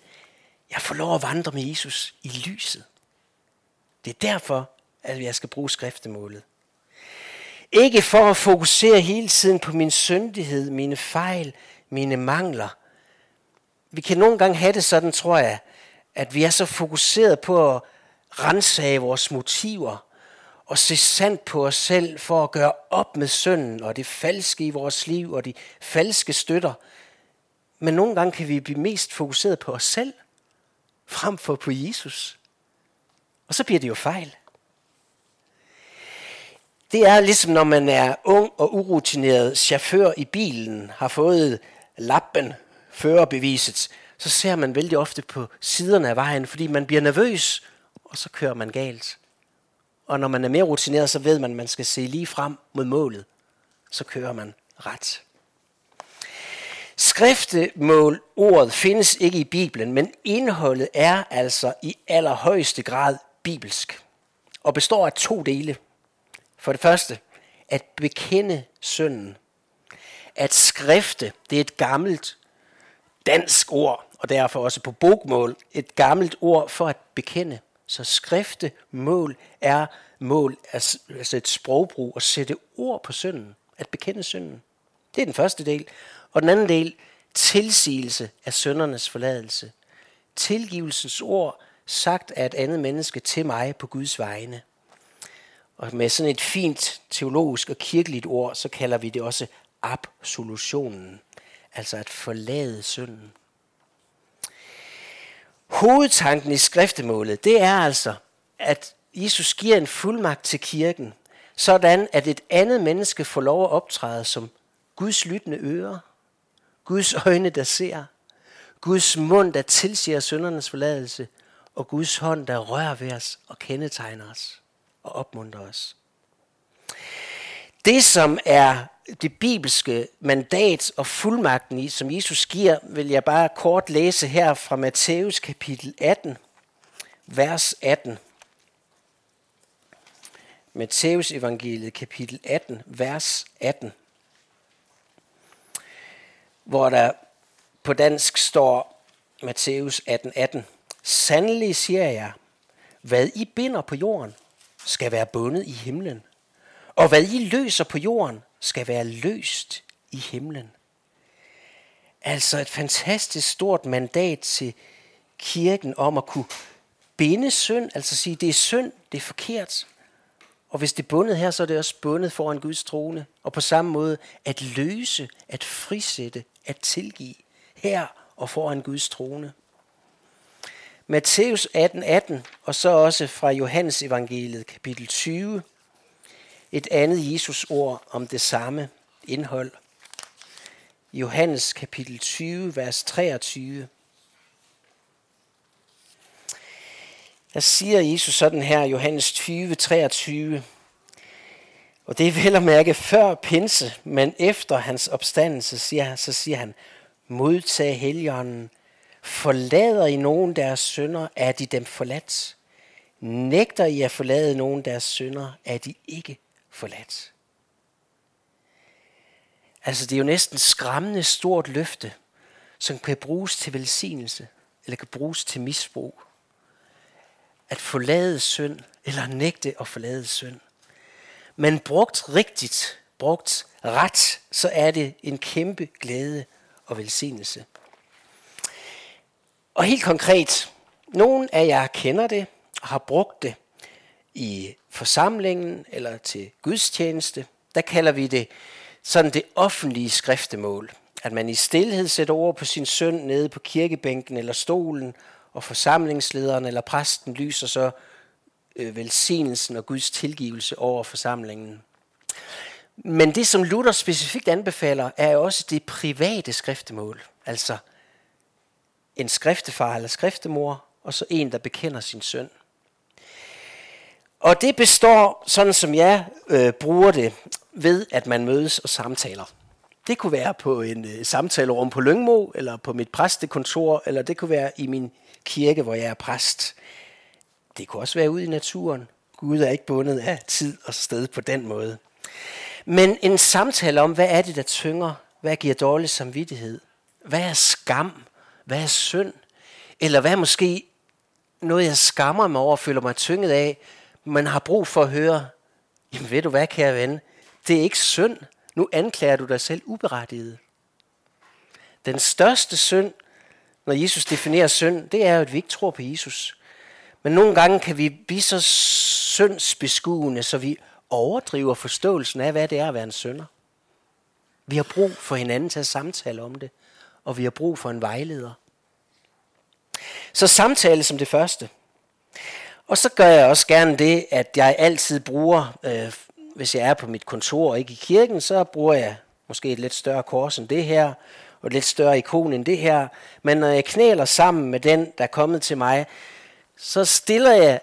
Jeg får lov at vandre med Jesus i lyset. Det er derfor, at jeg skal bruge skriftemålet. Ikke for at fokusere hele tiden på min syndighed, mine fejl, mine mangler. Vi kan nogle gange have det sådan, tror jeg, at vi er så fokuseret på at rensage vores motiver og se sandt på os selv for at gøre op med synden og det falske i vores liv og de falske støtter. Men nogle gange kan vi blive mest fokuseret på os selv, frem for på Jesus. Og så bliver det jo fejl. Det er ligesom når man er ung og urutineret chauffør i bilen, har fået lappen, førerbeviset, så ser man vældig ofte på siderne af vejen, fordi man bliver nervøs, og så kører man galt. Og når man er mere rutineret, så ved man, at man skal se lige frem mod målet. Så kører man ret. Skriftemål, ordet, findes ikke i Bibelen, men indholdet er altså i allerhøjeste grad bibelsk og består af to dele. For det første, at bekende synden. At skrifte, det er et gammelt dansk ord, og derfor også på bogmål, et gammelt ord for at bekende. Så skrifte mål er mål, altså et sprogbrug, at sætte ord på synden, at bekende synden. Det er den første del. Og den anden del, tilsigelse af søndernes forladelse. Tilgivelsens ord sagt af et andet menneske til mig på Guds vegne. Og med sådan et fint teologisk og kirkeligt ord, så kalder vi det også absolutionen. Altså at forlade synden. Hovedtanken i skriftemålet, det er altså, at Jesus giver en fuldmagt til kirken, sådan at et andet menneske får lov at optræde som Guds lyttende ører, Guds øjne, der ser, Guds mund, der tilsiger søndernes forladelse, og Guds hånd, der rører ved os og kendetegner os og opmuntrer os. Det, som er det bibelske mandat og fuldmagten i, som Jesus giver, vil jeg bare kort læse her fra Matthæus kapitel 18, vers 18. Matthæus evangeliet kapitel 18, vers 18. Hvor der på dansk står Matthæus 18, 18. Sandelig siger jeg, hvad I binder på jorden, skal være bundet i himlen. Og hvad I løser på jorden, skal være løst i himlen. Altså et fantastisk stort mandat til kirken om at kunne binde synd, altså sige, det er synd, det er forkert. Og hvis det er bundet her, så er det også bundet foran Guds trone. Og på samme måde at løse, at frisætte, at tilgive her og foran Guds trone. Matthæus 18, 18, og så også fra Johannes evangeliet kapitel 20, et andet Jesus ord om det samme indhold. Johannes kapitel 20, vers 23. Der siger Jesus sådan her, Johannes 20, 23. Og det er vel at mærke før pinse, men efter hans opstandelse, siger, så siger han, modtag heligånden, Forlader I nogen deres sønder, er de dem forladt. Nægter I at forlade nogen deres sønder, er de ikke forladt. Altså det er jo næsten skræmmende stort løfte, som kan bruges til velsignelse. eller kan bruges til misbrug. At forlade synd, eller nægte at forlade synd. Men brugt rigtigt, brugt ret, så er det en kæmpe glæde og velsignelse. Og helt konkret, nogen af jer kender det og har brugt det i forsamlingen eller til gudstjeneste. Der kalder vi det sådan det offentlige skriftemål. At man i stillhed sætter ord på sin søn nede på kirkebænken eller stolen, og forsamlingslederen eller præsten lyser så øh, velsignelsen og Guds tilgivelse over forsamlingen. Men det, som Luther specifikt anbefaler, er også det private skriftemål. Altså en skriftefar eller skriftemor, og så en, der bekender sin søn. Og det består, sådan som jeg øh, bruger det, ved at man mødes og samtaler. Det kunne være på en øh, samtalerum på Lyngmo, eller på mit præstekontor, eller det kunne være i min kirke, hvor jeg er præst. Det kunne også være ude i naturen. Gud er ikke bundet af tid og sted på den måde. Men en samtale om, hvad er det, der tynger? Hvad giver dårlig samvittighed? Hvad er skam? Hvad er synd? Eller hvad er måske noget, jeg skammer mig over og føler mig tynget af? Man har brug for at høre, jamen ved du hvad, kære ven? Det er ikke synd. Nu anklager du dig selv uberettiget. Den største synd, når Jesus definerer synd, det er jo, at vi ikke tror på Jesus. Men nogle gange kan vi blive så syndsbeskuende, så vi overdriver forståelsen af, hvad det er at være en synder. Vi har brug for hinanden til at samtale om det, og vi har brug for en vejleder. Så samtale som det første. Og så gør jeg også gerne det, at jeg altid bruger, øh, hvis jeg er på mit kontor og ikke i kirken, så bruger jeg måske et lidt større kors end det her, og et lidt større ikon end det her. Men når jeg knæler sammen med den, der er kommet til mig, så stiller jeg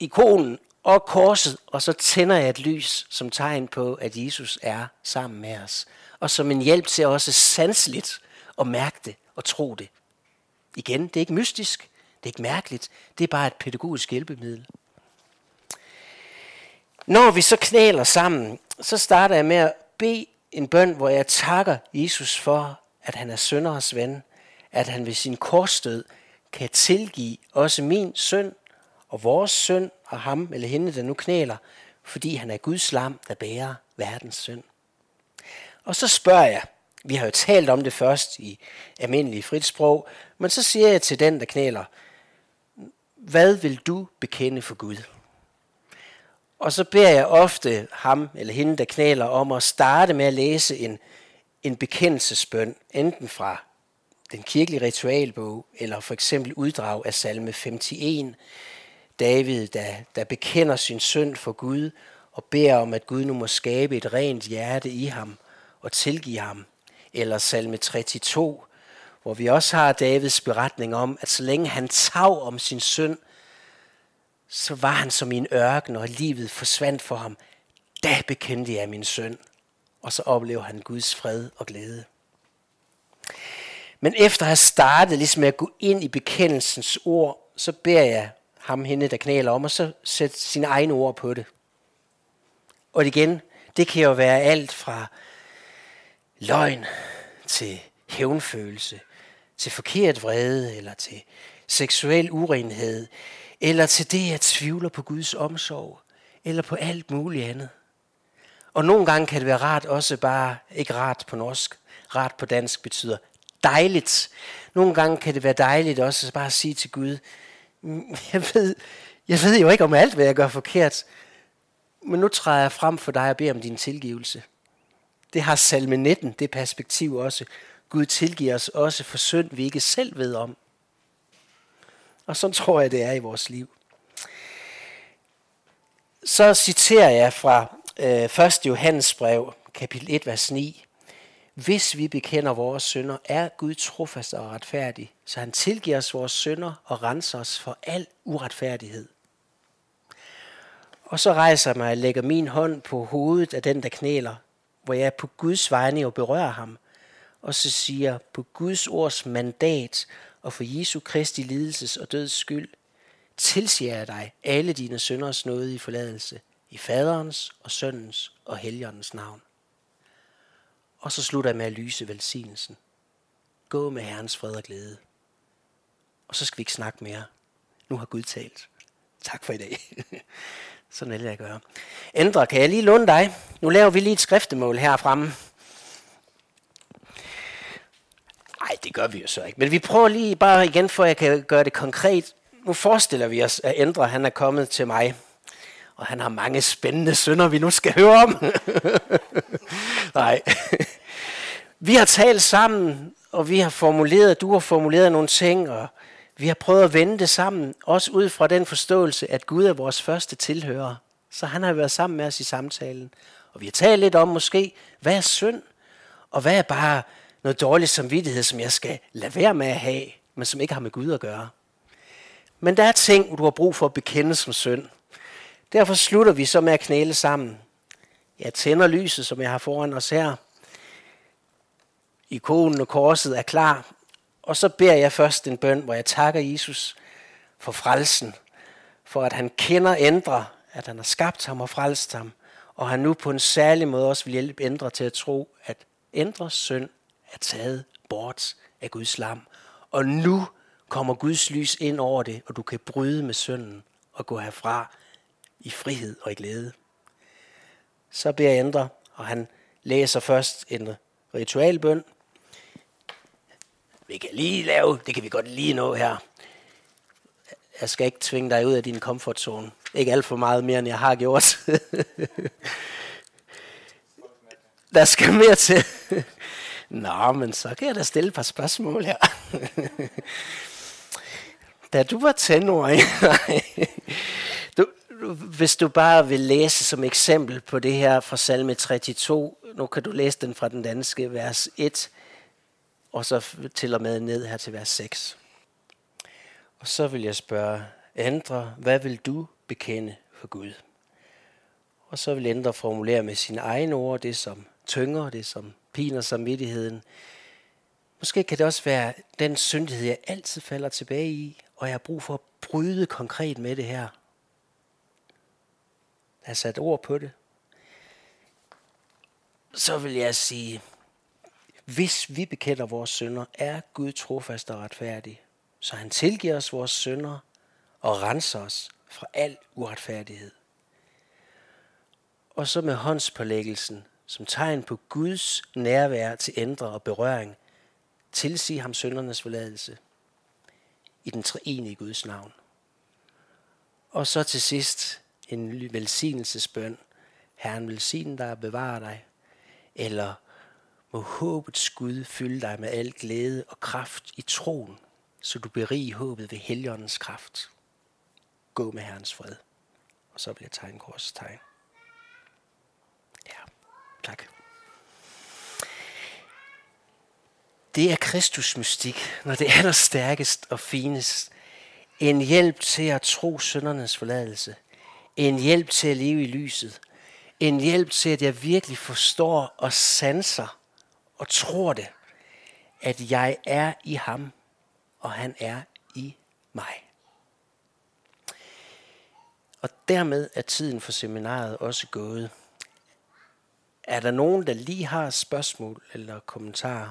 ikonen og korset, og så tænder jeg et lys som tegn på, at Jesus er sammen med os. Og som en hjælp til også sanseligt at mærke det og tro det. Igen, det er ikke mystisk, det er ikke mærkeligt, det er bare et pædagogisk hjælpemiddel. Når vi så knæler sammen, så starter jeg med at bede en bøn, hvor jeg takker Jesus for, at han er sønderes ven, at han ved sin korsdød kan tilgive også min synd og vores synd og ham eller hende, der nu knæler, fordi han er Guds lam, der bærer verdens synd. Og så spørger jeg, vi har jo talt om det først i almindelig frit sprog, men så siger jeg til den, der knæler, hvad vil du bekende for Gud? Og så beder jeg ofte ham eller hende, der knæler, om at starte med at læse en, en bekendelsesbøn, enten fra den kirkelige ritualbog, eller for eksempel uddrag af salme 51, David, der, der bekender sin synd for Gud, og beder om, at Gud nu må skabe et rent hjerte i ham og tilgive ham. Eller salme 32, hvor vi også har Davids beretning om, at så længe han tav om sin synd, så var han som i en ørken, og livet forsvandt for ham. Da bekendte jeg min synd, og så oplever han Guds fred og glæde. Men efter at have startet ligesom med at gå ind i bekendelsens ord, så beder jeg ham hende, der knæler om, og så sætte sine egne ord på det. Og igen, det kan jo være alt fra løgn til hævnfølelse, til forkert vrede, eller til seksuel urenhed, eller til det, jeg tvivler på Guds omsorg, eller på alt muligt andet. Og nogle gange kan det være rart også bare, ikke rart på norsk, rart på dansk betyder dejligt. Nogle gange kan det være dejligt også bare at sige til Gud, mm, jeg ved, jeg ved jo ikke om alt, hvad jeg gør forkert, men nu træder jeg frem for dig og beder om din tilgivelse. Det har salme 19, det perspektiv også. Gud tilgiver os også for synd, vi ikke selv ved om. Og sådan tror jeg, det er i vores liv. Så citerer jeg fra øh, 1. Johannes brev, kapitel 1, vers 9. Hvis vi bekender vores synder, er Gud trofast og retfærdig, så han tilgiver os vores synder og renser os for al uretfærdighed. Og så rejser jeg mig og lægger min hånd på hovedet af den, der knæler, hvor jeg på Guds vegne og berører ham, og så siger på Guds ords mandat og for Jesu Kristi lidelses og døds skyld, tilsiger jeg dig alle dine synders nåde i forladelse, i faderens og søndens og helgernes navn. Og så slutter jeg med at lyse velsignelsen. Gå med Herrens fred og glæde. og så skal vi ikke snakke mere. Nu har Gud talt. Tak for i dag. Sådan er det, jeg gør. Ændre, kan jeg lige låne dig? Nu laver vi lige et skriftemål her Nej, det gør vi jo så ikke. Men vi prøver lige bare igen, for jeg kan gøre det konkret. Nu forestiller vi os, at Ændre han er kommet til mig. Og han har mange spændende sønder, vi nu skal høre om. Nej. Vi har talt sammen, og vi har formuleret, du har formuleret nogle ting, og vi har prøvet at vende det sammen, også ud fra den forståelse, at Gud er vores første tilhører. Så han har været sammen med os i samtalen. Og vi har talt lidt om måske, hvad er synd, og hvad er bare noget dårlig samvittighed, som jeg skal lade være med at have, men som ikke har med Gud at gøre. Men der er ting, du har brug for at bekende som synd. Derfor slutter vi så med at knæle sammen. Jeg tænder lyset, som jeg har foran os her. Ikonen og korset er klar. Og så beder jeg først en bøn, hvor jeg takker Jesus for frelsen. For at han kender ændre, at han har skabt ham og frelst ham. Og han nu på en særlig måde også vil hjælpe ændre til at tro, at ændre synd er taget bort af Guds lam. Og nu kommer Guds lys ind over det, og du kan bryde med synden og gå herfra i frihed og i glæde. Så beder jeg ændre, og han læser først en ritualbøn. Vi kan lige lave, det kan vi godt lige nå her. Jeg skal ikke tvinge dig ud af din komfortzone. Ikke alt for meget mere, end jeg har gjort. Der skal mere til. Nå, men så kan jeg da stille et par spørgsmål her. da du var tenårig, du, hvis du bare vil læse som eksempel på det her fra salme 32, nu kan du læse den fra den danske vers 1, og så til og med ned her til vers 6. Og så vil jeg spørge, Ændre, hvad vil du bekende for Gud? Og så vil Ændre formulere med sine egne ord det, som tynger, det som piner samvittigheden. Måske kan det også være den syndighed, jeg altid falder tilbage i, og jeg har brug for at bryde konkret med det her. Jeg har sat ord på det. Så vil jeg sige, hvis vi bekender vores synder, er Gud trofast og retfærdig, så han tilgiver os vores synder og renser os fra al uretfærdighed. Og så med håndspålæggelsen som tegn på Guds nærvær til ændre og berøring, tilsige ham søndernes forladelse i den treenige Guds navn. Og så til sidst en velsignelsesbøn. Herren velsigne dig og bevare dig. Eller må håbets Gud fylde dig med al glæde og kraft i troen, så du beriger håbet ved heligåndens kraft. Gå med Herrens fred. Og så bliver tegn tegne korstegn. Tak. Det er Kristus mystik, når det er der stærkest og finest. En hjælp til at tro søndernes forladelse. En hjælp til at leve i lyset. En hjælp til, at jeg virkelig forstår og sanser og tror det, at jeg er i ham, og han er i mig. Og dermed er tiden for seminaret også gået. Er der nogen, der lige har spørgsmål eller kommentarer?